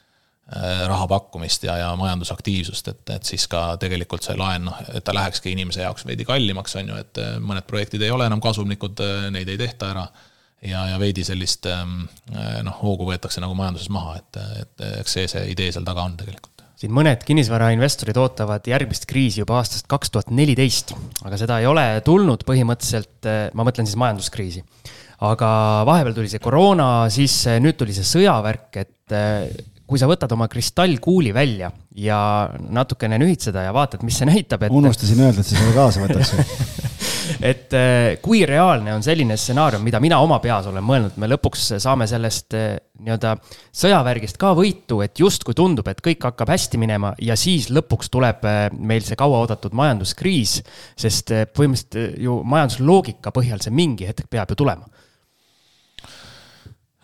raha pakkumist ja, ja majandusaktiivsust, et, et siis ka tegelikult see laen, noh, et ta lähekski inimese jaoks veidi kallimaks, on ju, et äh, mõned projektid ei ole enam kasumlikud, äh, neid ei tehta ära. ja, ja veidi sellist ähm, noh, hoogu võetakse nagu majanduses maha, et, et eks see, see idee seal taga on tegelikult siin mõned kinnisvarainvestorid ootavad järgmist kriisi juba aastast kaks tuhat neliteist, aga seda ei ole tulnud põhimõtteliselt, ma mõtlen siis majanduskriisi. aga vahepeal tuli see koroona, siis nüüd tuli see sõjavärk, et kui sa võtad oma kristallkuuli välja ja natukene nühid seda ja vaatad, mis see näitab, et. unustasin öelda, et sa selle kaasa võtaks et eh, kui reaalne on selline stsenaarium, mida mina oma peas olen mõelnud, me lõpuks saame sellest eh, nii-öelda sõjavärgist ka võitu, et justkui tundub, et kõik hakkab hästi minema ja siis lõpuks tuleb eh, meil see kauaoodatud majanduskriis. sest põhimõtteliselt ju majandusloogika põhjal see mingi hetk peab ju tulema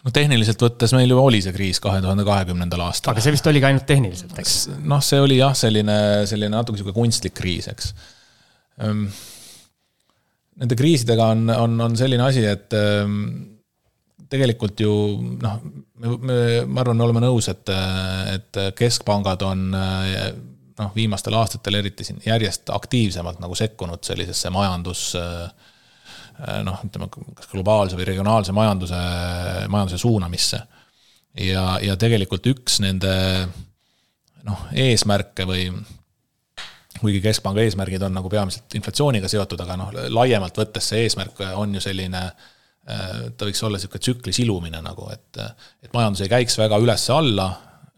no tehniliselt võttes meil ju oli see kriis kahe tuhande kahekümnendal aastal. aga see vist oli ka ainult tehniliselt, eks? noh, see oli jah, selline, selline natuke sihuke kunstlik kriis, eks. Ehm, nende kriisidega on, on, on selline asi, et ehm, tegelikult ju noh, me, me, ma arvan, me oleme nõus, et, et keskpangad on noh, viimastel aastatel eriti siin järjest aktiivsemalt nagu sekkunud sellisesse majandus Äh, noh, ütleme kas globaalse või regionaalse majanduse, majanduse suunamisse. ja, ja tegelikult üks nende noh, eesmärke või kuigi keskpanga eesmärgid on nagu peamiselt inflatsiooniga seotud, aga noh, laiemalt võttes see eesmärk on ju selline äh, ta võiks olla niisugune tsükli silumine nagu, et, et majandus ei käiks väga üles-alla,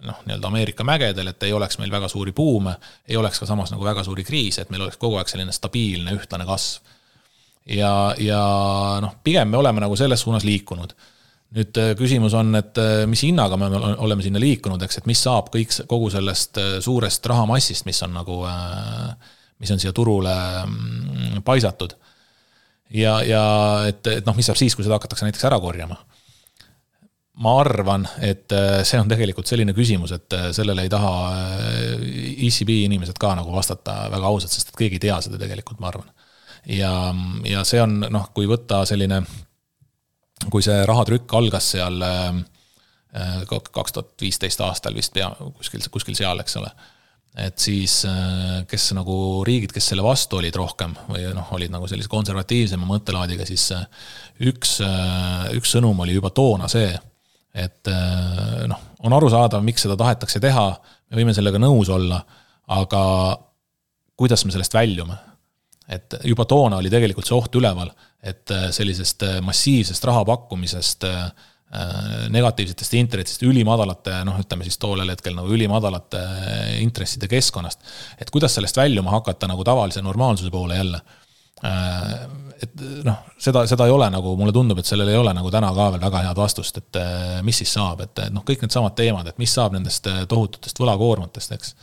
noh, nii-öelda Ameerika mägedel, et ei oleks meil väga suuri buume, ei oleks ka samas nagu väga suuri kriise, et meil oleks kogu aeg selline stabiilne, ühtlane kasv ja, ja noh, pigem me oleme nagu selles suunas liikunud. nüüd äh, küsimus on, et äh, mis hinnaga me oleme sinna liikunud, eks, et mis saab kõik, kogu sellest äh, suurest rahamassist, mis on nagu, mis on siia turule mm, paisatud. ja, ja et, et noh, mis saab siis, kui seda hakatakse näiteks ära korjama ma arvan, et see on tegelikult selline küsimus, et sellele ei taha ECB inimesed ka nagu vastata väga ausalt, sest et keegi ei tea seda tegelikult, ma arvan ja, ja see on noh, kui võtta selline, kui see rahatrükk algas seal äh, kaks tuhat viisteist aastal vist pea, kuskil, kuskil seal, eks ole. et siis, äh, kes nagu riigid, kes selle vastu olid rohkem või noh, olid nagu sellise konservatiivsema mõttelaadiga, siis äh, üks, üks sõnum oli juba toona see, et noh, on arusaadav, miks seda tahetakse teha, me võime sellega nõus olla, aga kuidas me sellest väljume et juba toona oli tegelikult see oht üleval, et äh, sellisest äh, massiivsest raha pakkumisest, äh, negatiivsetest intressist, ülimadalate, noh, ütleme siis tollel hetkel nagu ülimadalate intresside keskkonnast. et kuidas sellest väljuma hakata nagu tavalise normaalsuse poole jälle. et noh, seda, seda ei ole nagu, mulle tundub, et sellel ei ole nagu täna ka veel väga head vastust, et mis siis saab, et noh, kõik needsamad teemad, et mis saab nendest tohututest võlakoormatest, eks.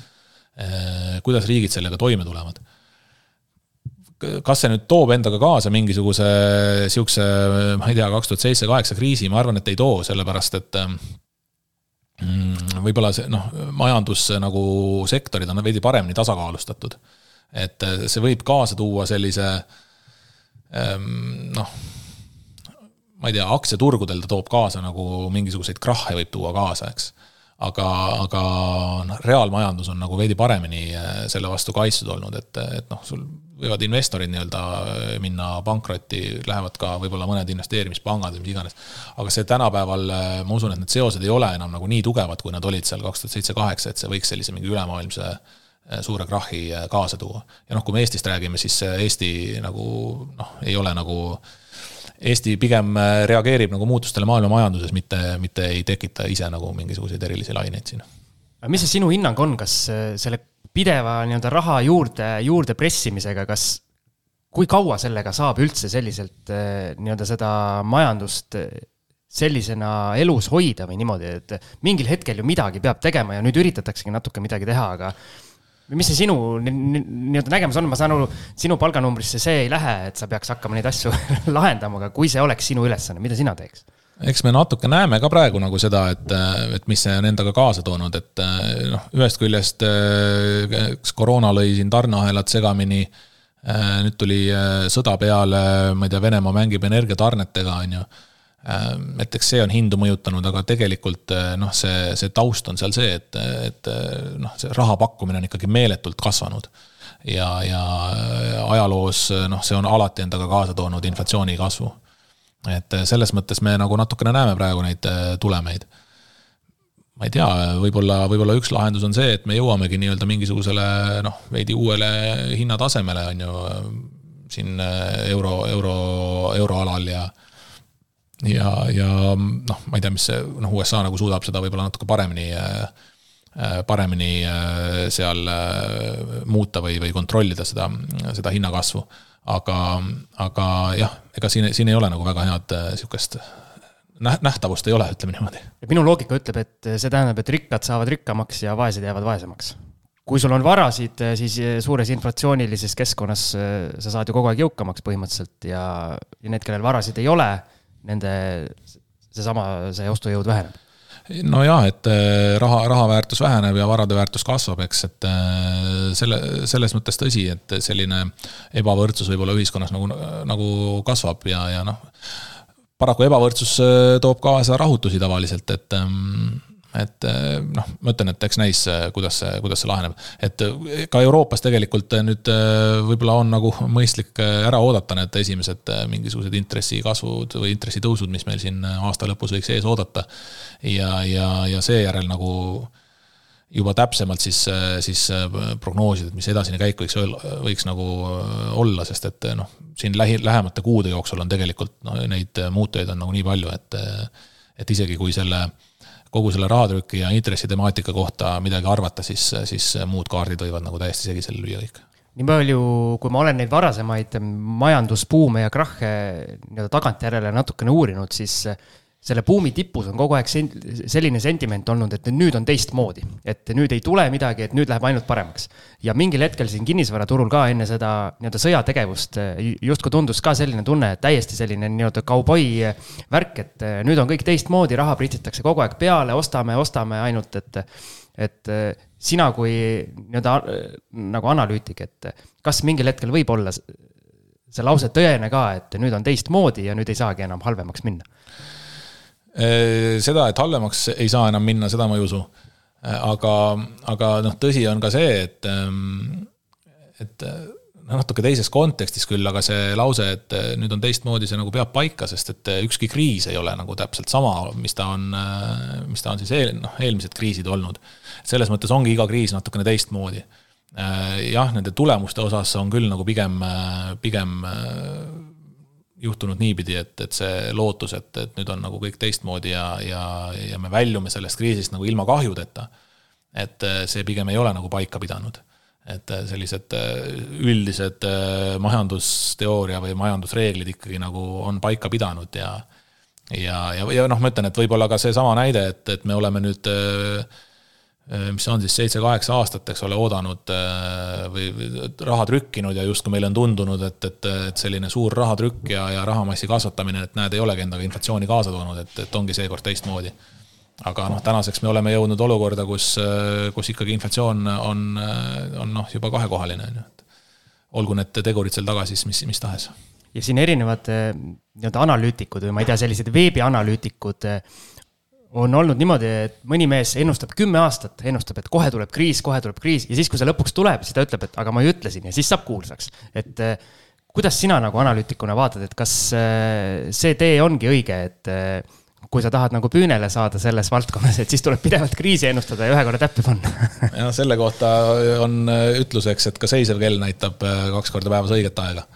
kuidas riigid sellega toime tulevad kas see nüüd toob endaga kaasa mingisuguse sihukese, ma ei tea, kaks tuhat seitse, kaheksa kriisi, ma arvan, et ei too, sellepärast et mm, võib-olla see noh, majandus nagu sektorid on veidi paremini tasakaalustatud. et see võib kaasa tuua sellise noh, ma ei tea, aktsiaturgudel ta toob kaasa nagu mingisuguseid krahhe võib tuua kaasa, eks aga, aga noh, reaalmajandus on nagu veidi paremini selle vastu kaitstud olnud, et, et noh, sul võivad investorid nii-öelda äh, minna pankrotti, lähevad ka võib-olla mõned investeerimispangad või mis iganes. aga see tänapäeval, äh, ma usun, et need seosed ei ole enam nagu nii tugevad, kui nad olid seal kaks tuhat seitse, kaheksa, et see võiks sellise mingi ülemaailmse äh, suure krahhi kaasa tuua. ja noh, kui me Eestist räägime, siis Eesti nagu noh, ei ole nagu Eesti pigem reageerib nagu muutustele maailma majanduses, mitte, mitte ei tekita ise nagu mingisuguseid erilisi laineid siin. mis see sinu hinnang on, kas selle pideva nii-öelda raha juurde, juurde pressimisega, kas, kui kaua sellega saab üldse selliselt eh, nii-öelda seda majandust eh, sellisena elus hoida või niimoodi, et mingil hetkel ju midagi peab tegema ja nüüd üritataksegi natuke midagi teha, aga mis see sinu nii-öelda nägemus on, ma saan aru, sinu palganumbrisse see ei lähe, et sa peaks hakkama neid asju lahendama, aga kui see oleks sinu ülesanne, mida sina teeks? Eks me natuke näeme ka praegu nagu seda, et, et mis see on endaga kaasa toonud, et noh, ühest küljest kas koroona lõi siin tarneahelad segamini. nüüd tuli sõda peale, ma ei tea, Venemaa mängib energiatarnetega, on ju. et eks see on hindu mõjutanud, aga tegelikult noh, see, see taust on seal see, et, et noh, see raha pakkumine on ikkagi meeletult kasvanud ja, ja ajaloos noh, see on alati endaga kaasa toonud inflatsiooni kasvu et äh, selles mõttes me nagu natukene näeme praegu neid äh, tulemeid. ma ei tea, võib-olla, võib-olla üks lahendus on see, et me jõuamegi nii-öelda mingisugusele noh, veidi uuele hinnatasemele, on ju, siin äh, euro, euro, euroalal ja ja, ja noh, ma ei tea, mis see, noh, USA nagu suudab seda võib-olla natuke paremini paremini seal muuta või, või kontrollida seda, seda hinnakasvu aga, aga jah, ega siin, siin ei ole nagu väga head äh, sihukest nähtavust ei ole, ütleme niimoodi. minu loogika ütleb, et see tähendab, et rikkad saavad rikkamaks ja vaesed jäävad vaesemaks. kui sul on varasid, äh, siis äh, suures inflatsioonilises keskkonnas sa saad ju kogu aeg jõukamaks põhimõtteliselt ja, ja need, kellel varasid ei ole, nende seesama, see ostujõud väheneb nojah, et äh, raha, raha väärtus väheneb ja varade väärtus kasvab, eks, et selle, selles mõttes tõsi, et selline ebavõrdsus võib-olla ühiskonnas nagu, nagu kasvab ja, ja noh, paraku ebavõrdsus toob kaasa rahutusi tavaliselt, et ähm, et eh, noh, ma ütlen, et eks näis, eh, kuidas see, kuidas see laheneb. et eh, ka Euroopas tegelikult nüüd võib-olla on nagu mõistlik ära oodata need esimesed mingisugused intressikasvud või intressitõusud, mis meil siin aasta lõpus võiks ees oodata. ja, ja, ja seejärel nagu juba täpsemalt siis, siis prognoosida, et mis edasine käik võiks, võiks nagu olla, sest et noh, siin lähi, lähemate kuude jooksul on tegelikult no, neid muutujaid on nagu nii palju, et, et isegi kui selle kogu selle rahatrüki ja intressitemaatika kohta midagi arvata, siis, siis muud kaardid võivad nagu täiesti segisele lüüa kõik. Nii palju, kui ma olen neid varasemaid majandusbuume ja krahhe nii-öelda tagantjärele natukene uurinud, siis selle buumi tipus on kogu aeg selline sentiment olnud, et nüüd on teistmoodi. et nüüd ei tule midagi, et nüüd läheb ainult paremaks. ja mingil hetkel siin kinnisvaraturul ka enne seda nii-öelda sõjategevust justkui tundus ka selline tunne, et täiesti selline nii-öelda kauboi värk, et nüüd on kõik teistmoodi, raha pritsitakse kogu aeg peale, ostame, ostame ainult, et et sina kui nii-öelda nagu analüütik, et kas mingil hetkel võib olla see lause tõene ka, et nüüd on teistmoodi ja nüüd ei saagi enam halvemaks minna? Äh, seda, et halvemaks ei saa enam minna, seda ma ei usu. Äh, aga, aga noh, tõsi on ka see, et, ähm, et noh, natuke teises kontekstis küll, aga see lause, et nüüd on teistmoodi, see nagu peab paika, sest et ükski kriis ei ole nagu täpselt sama, mis ta on, mis ta on siis eel, noh, eelmised kriisid olnud. selles mõttes ongi iga kriis natukene teistmoodi. jah, nende tulemuste osas on küll nagu pigem, pigem juhtunud niipidi, et, et see lootus, et, et nüüd on nagu kõik teistmoodi ja, ja, ja me väljume sellest kriisist nagu ilma kahjudeta. et eh, see pigem ei ole nagu paika pidanud. et eh, sellised eh, üldised majandusteooria või majandusreeglid ikkagi nagu on paika pidanud ja ja, ja, ja noh, ma ütlen, et võib-olla ka seesama näide, et, et me oleme nüüd äh, Äh, mis on siis seitse-kaheksa aastat, eks ole, oodanud äh, või raha trükkinud ja justkui meile on tundunud, et, et, et selline suur rahatrükk ja, ja rahamassi kasvatamine, et näed, ei olegi endaga inflatsiooni kaasa toonud, et, et ongi seekord teistmoodi. aga noh, tänaseks me oleme jõudnud olukorda, kus, kus ikkagi inflatsioon on, on noh, juba kahekohaline, on ju, et olgu need tegurid seal taga siis mis, mis tahes ja siin erinevad nii-öelda analüütikud või ma ei tea, sellised veebianalüütikud on olnud niimoodi, et mõni mees ennustab kümme aastat, ennustab, et kohe tuleb kriis, kohe tuleb kriis ja siis, kui see lõpuks tuleb, siis ta ütleb, et aga ma ju ütlesin ja siis saab kuulsaks. et eh, kuidas sina nagu analüütikuna vaatad, et kas eh, see tee ongi õige, et eh, kui sa tahad nagu püünele saada selles valdkonnas, et siis tuleb pidevalt kriisi ennustada ja ühe korra täppi panna jah, selle kohta on ütluseks, et ka seisev kell näitab kaks korda päevas õiget aega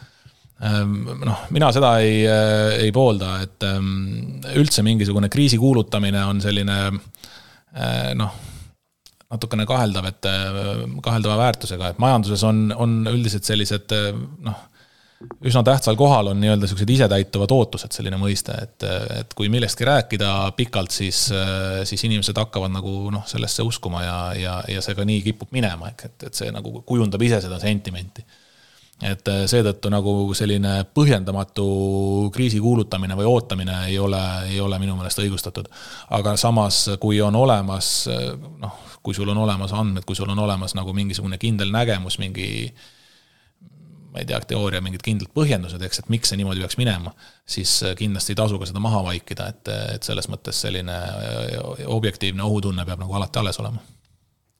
noh, mina seda ei, äh, ei poolda, et ehm, üldse mingisugune kriisi kuulutamine on selline äh, noh, natukene kaheldav, et äh, kaheldava väärtusega, et majanduses on, on üldiselt sellised noh, üsna tähtsal kohal on nii-öelda siuksed isetäituvad ootused, selline mõiste, et, et kui millestki rääkida pikalt, siis, siis inimesed hakkavad nagu noh, sellesse uskuma ja, ja, ja see ka nii kipub minema, ehk et, et see nagu kujundab ise seda sentimenti et äh, seetõttu nagu selline põhjendamatu kriisi kuulutamine või ootamine ei ole, ei ole minu meelest õigustatud. aga samas, kui on olemas äh, noh, kui sul on olemas andmed, kui sul on olemas nagu mingisugune kindel nägemus, mingi ma ei tea, teooria, mingid kindlad põhjendused, eks, et miks see niimoodi peaks minema, siis äh, kindlasti ei tasu ka seda maha vaikida, et, et selles mõttes selline objektiivne ohutunne peab nagu alati alles olema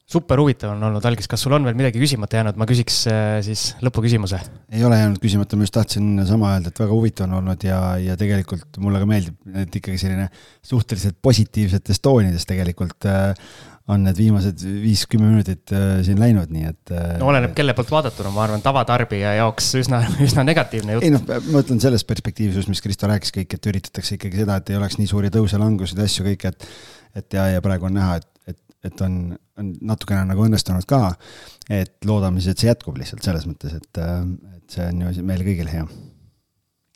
super huvitav on olnud, Algis, kas sul on veel midagi küsimata jäänud, ma küsiks äh, siis lõpuküsimuse. ei ole jäänud küsimata, ma just tahtsin sama öelda, et väga huvitav on olnud ja, ja tegelikult mulle ka meeldib, et ikkagi selline suhteliselt positiivsetes toonides tegelikult äh, on need viimased viis-kümme minutit äh, siin läinud, nii et. no oleneb, kelle poolt vaadatuna, ma arvan, tavatarbija jaoks üsna, üsna negatiivne jutt. ei noh, ma mõtlen selles perspektiivis mis Kristo rääkis kõik, et üritatakse ikkagi seda, et ei oleks nii suuri tõuse-languseid, asju kõik, et. et ja, ja praegu on näha, et, et, on on natukene nagu õnnestunud ka. et loodame siis, et see jätkub lihtsalt selles mõttes, et, et see on ju meile kõigile hea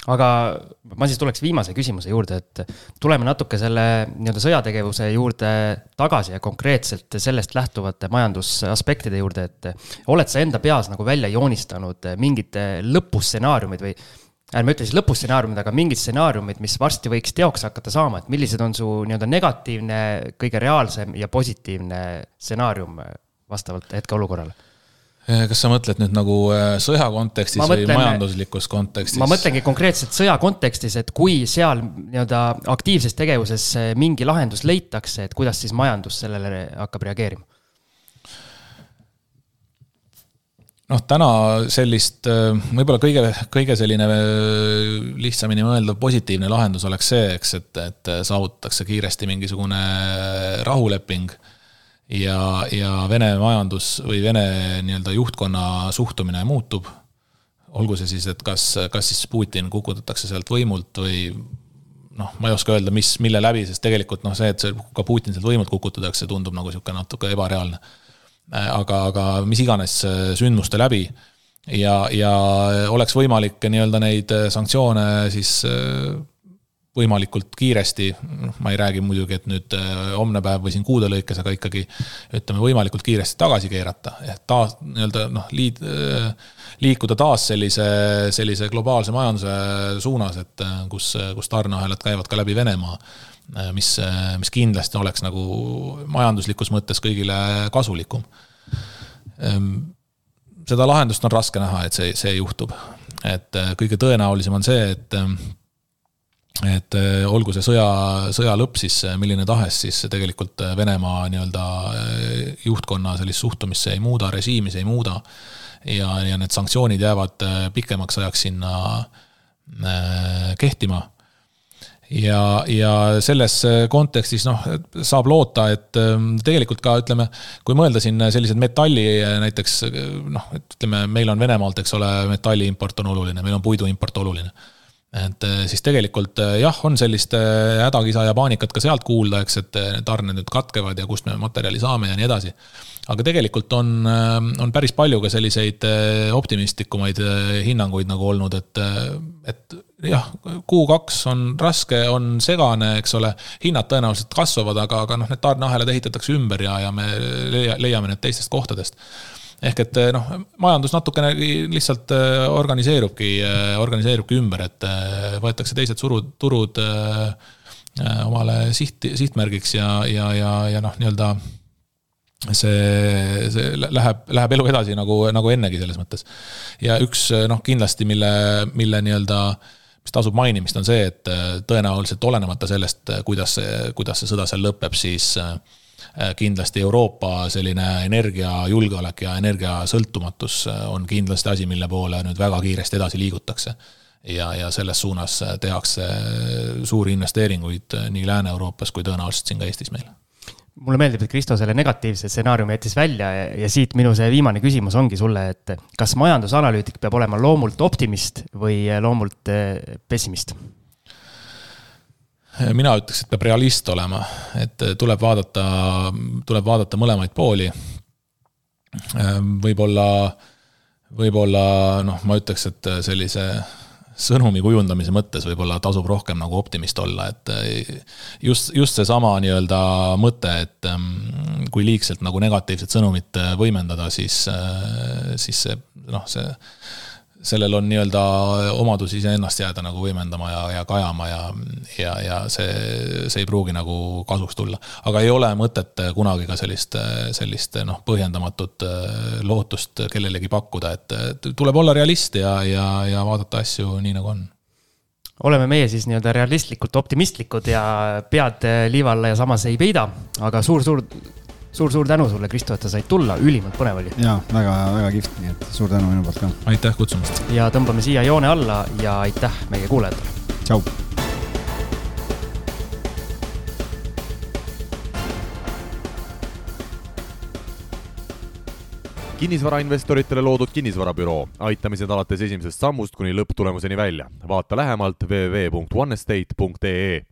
aga ma siis tuleks viimase küsimuse juurde, et tuleme natuke selle nii-öelda sõjategevuse juurde tagasi ja konkreetselt sellest lähtuvate majandusaspektide juurde, et oled sa enda peas nagu välja joonistanud mingid lõpustsenaariumid või ärme ütle siis lõpustsenaariumid, aga mingid stsenaariumid, mis varsti võiks teoks hakata saama, et millised on su nii-öelda negatiivne, kõige reaalsem ja positiivne stsenaarium vastavalt hetkeolukorrale? kas sa mõtled nüüd nagu äh, sõja kontekstis mõtlen, või majanduslikus kontekstis? ma mõtlengi konkreetselt sõja kontekstis, et kui seal nii-öelda aktiivses tegevuses mingi lahendus leitakse, et kuidas siis majandus sellele hakkab reageerima? Noh, täna sellist, äh, võib-olla kõige, kõige selline äh, lihtsamini mõeldav positiivne lahendus oleks see, eks, et, et saavutatakse kiiresti mingisugune rahuleping. ja, ja Vene majandus või Vene nii-öelda juhtkonna suhtumine muutub. olgu see siis, et kas, kas siis Putin kukutatakse sealt võimult või noh, ma ei oska öelda, mis, mille läbi, sest tegelikult noh, see, et see ka Putin sealt võimult kukutatakse, tundub nagu sihuke natuke ebareaalne Äh, aga, aga mis iganes äh, sündmuste läbi. ja, ja oleks võimalik nii-öelda neid äh, sanktsioone siis võimalikult kiiresti, noh, ma ei räägi muidugi, et nüüd homne päev või siin kuude lõikes, aga ikkagi ütleme, võimalikult kiiresti tagasi keerata, et taas nii-öelda noh, liid-, liikuda taas sellise, sellise globaalse majanduse suunas, et kus, kus tarneahelad käivad ka läbi Venemaa Äh, mis, äh, mis kindlasti oleks nagu majanduslikus mõttes kõigile kasulikum. Ehm, seda lahendust on raske näha, et see, see juhtub. et äh, kõige tõenäolisem on see, et et olgu see sõja, sõja lõpp siis milline tahes, siis tegelikult Venemaa nii-öelda juhtkonna sellist suhtumist see ei muuda, režiimi see ei muuda. ja, ja need sanktsioonid jäävad pikemaks ajaks sinna kehtima ja, ja selles kontekstis noh, saab loota, et ähm, tegelikult ka ütleme, kui mõelda siin sellised metalli näiteks noh, et ütleme, meil on Venemaalt, eks ole, metalli import on oluline, meil on puidu import oluline et äh, siis tegelikult äh, jah, on sellist äh, hädakisa ja paanikat ka sealt kuulda, eks, et tarned nüüd katkevad ja kust me materjali saame ja nii edasi. aga tegelikult on, on päris palju ka selliseid optimistlikumaid hinnanguid nagu olnud, et, et jah, Q2 on raske, on segane, eks ole, hinnad tõenäoliselt kasvavad, aga, aga noh, need tarneahelad ehitatakse ümber ja, ja me leiame need teistest kohtadest ehk et noh, majandus natukene lihtsalt äh, organiseerubki, äh, organiseerubki ümber, et võetakse teised surud, turud omale siht, sihtmärgiks ja, ja, ja, ja noh, nii-öelda see, see läheb, läheb elu edasi nagu, nagu ennegi selles mõttes. ja üks noh, kindlasti, mille, mille nii-öelda mis tasub mainimist, on see, et tõenäoliselt olenemata sellest, kuidas see, kuidas see sõda seal lõpeb, siis Äh, kindlasti Euroopa selline energiajulgeolek ja energiasõltumatus äh, on kindlasti asi, mille poole nüüd väga kiiresti edasi liigutakse. ja, ja selles suunas äh, tehakse suuri investeeringuid nii Lääne-Euroopas kui tõenäoliselt siin ka Eestis meil mulle meeldib, et Kristo selle negatiivse stsenaariumi jättis välja ja, ja siit minu see viimane küsimus ongi sulle, et kas majandusanalüütik peab olema loomult optimist või loomult pessimist? Mina ütleks, et peab realist olema, et tuleb vaadata, tuleb vaadata mõlemaid pooli. võib-olla, võib-olla noh, ma ütleks, et sellise sõnumi kujundamise mõttes võib-olla tasub rohkem nagu optimist olla, et just, just seesama nii-öelda mõte, et kui liigselt nagu negatiivset sõnumit võimendada, siis, siis see noh, see sellel on nii-öelda omadus iseennast jääda nagu võimendama ja, ja kajama ja, ja, ja see, see ei pruugi nagu kasuks tulla. aga ei ole mõtet kunagi ka sellist, sellist noh, põhjendamatut äh, lootust kellelegi pakkuda, et tuleb olla realist ja, ja, ja vaadata asju nii, nagu on oleme meie siis nii-öelda realistlikult optimistlikud ja pead liiva alla ja samas ei peida, aga suur-suur suur-suur tänu sulle, Kristo, et sa said tulla, ülimalt põnev oli. ja väga-väga kihvt, nii et suur tänu minu poolt ka. aitäh kutsumast. ja tõmbame siia joone alla ja aitäh meie kuulajatele. tšau. kinnisvarainvestoritele loodud kinnisvarabüroo, aitame sind alates esimesest sammust kuni lõpptulemuseni välja. vaata lähemalt www.onestate.ee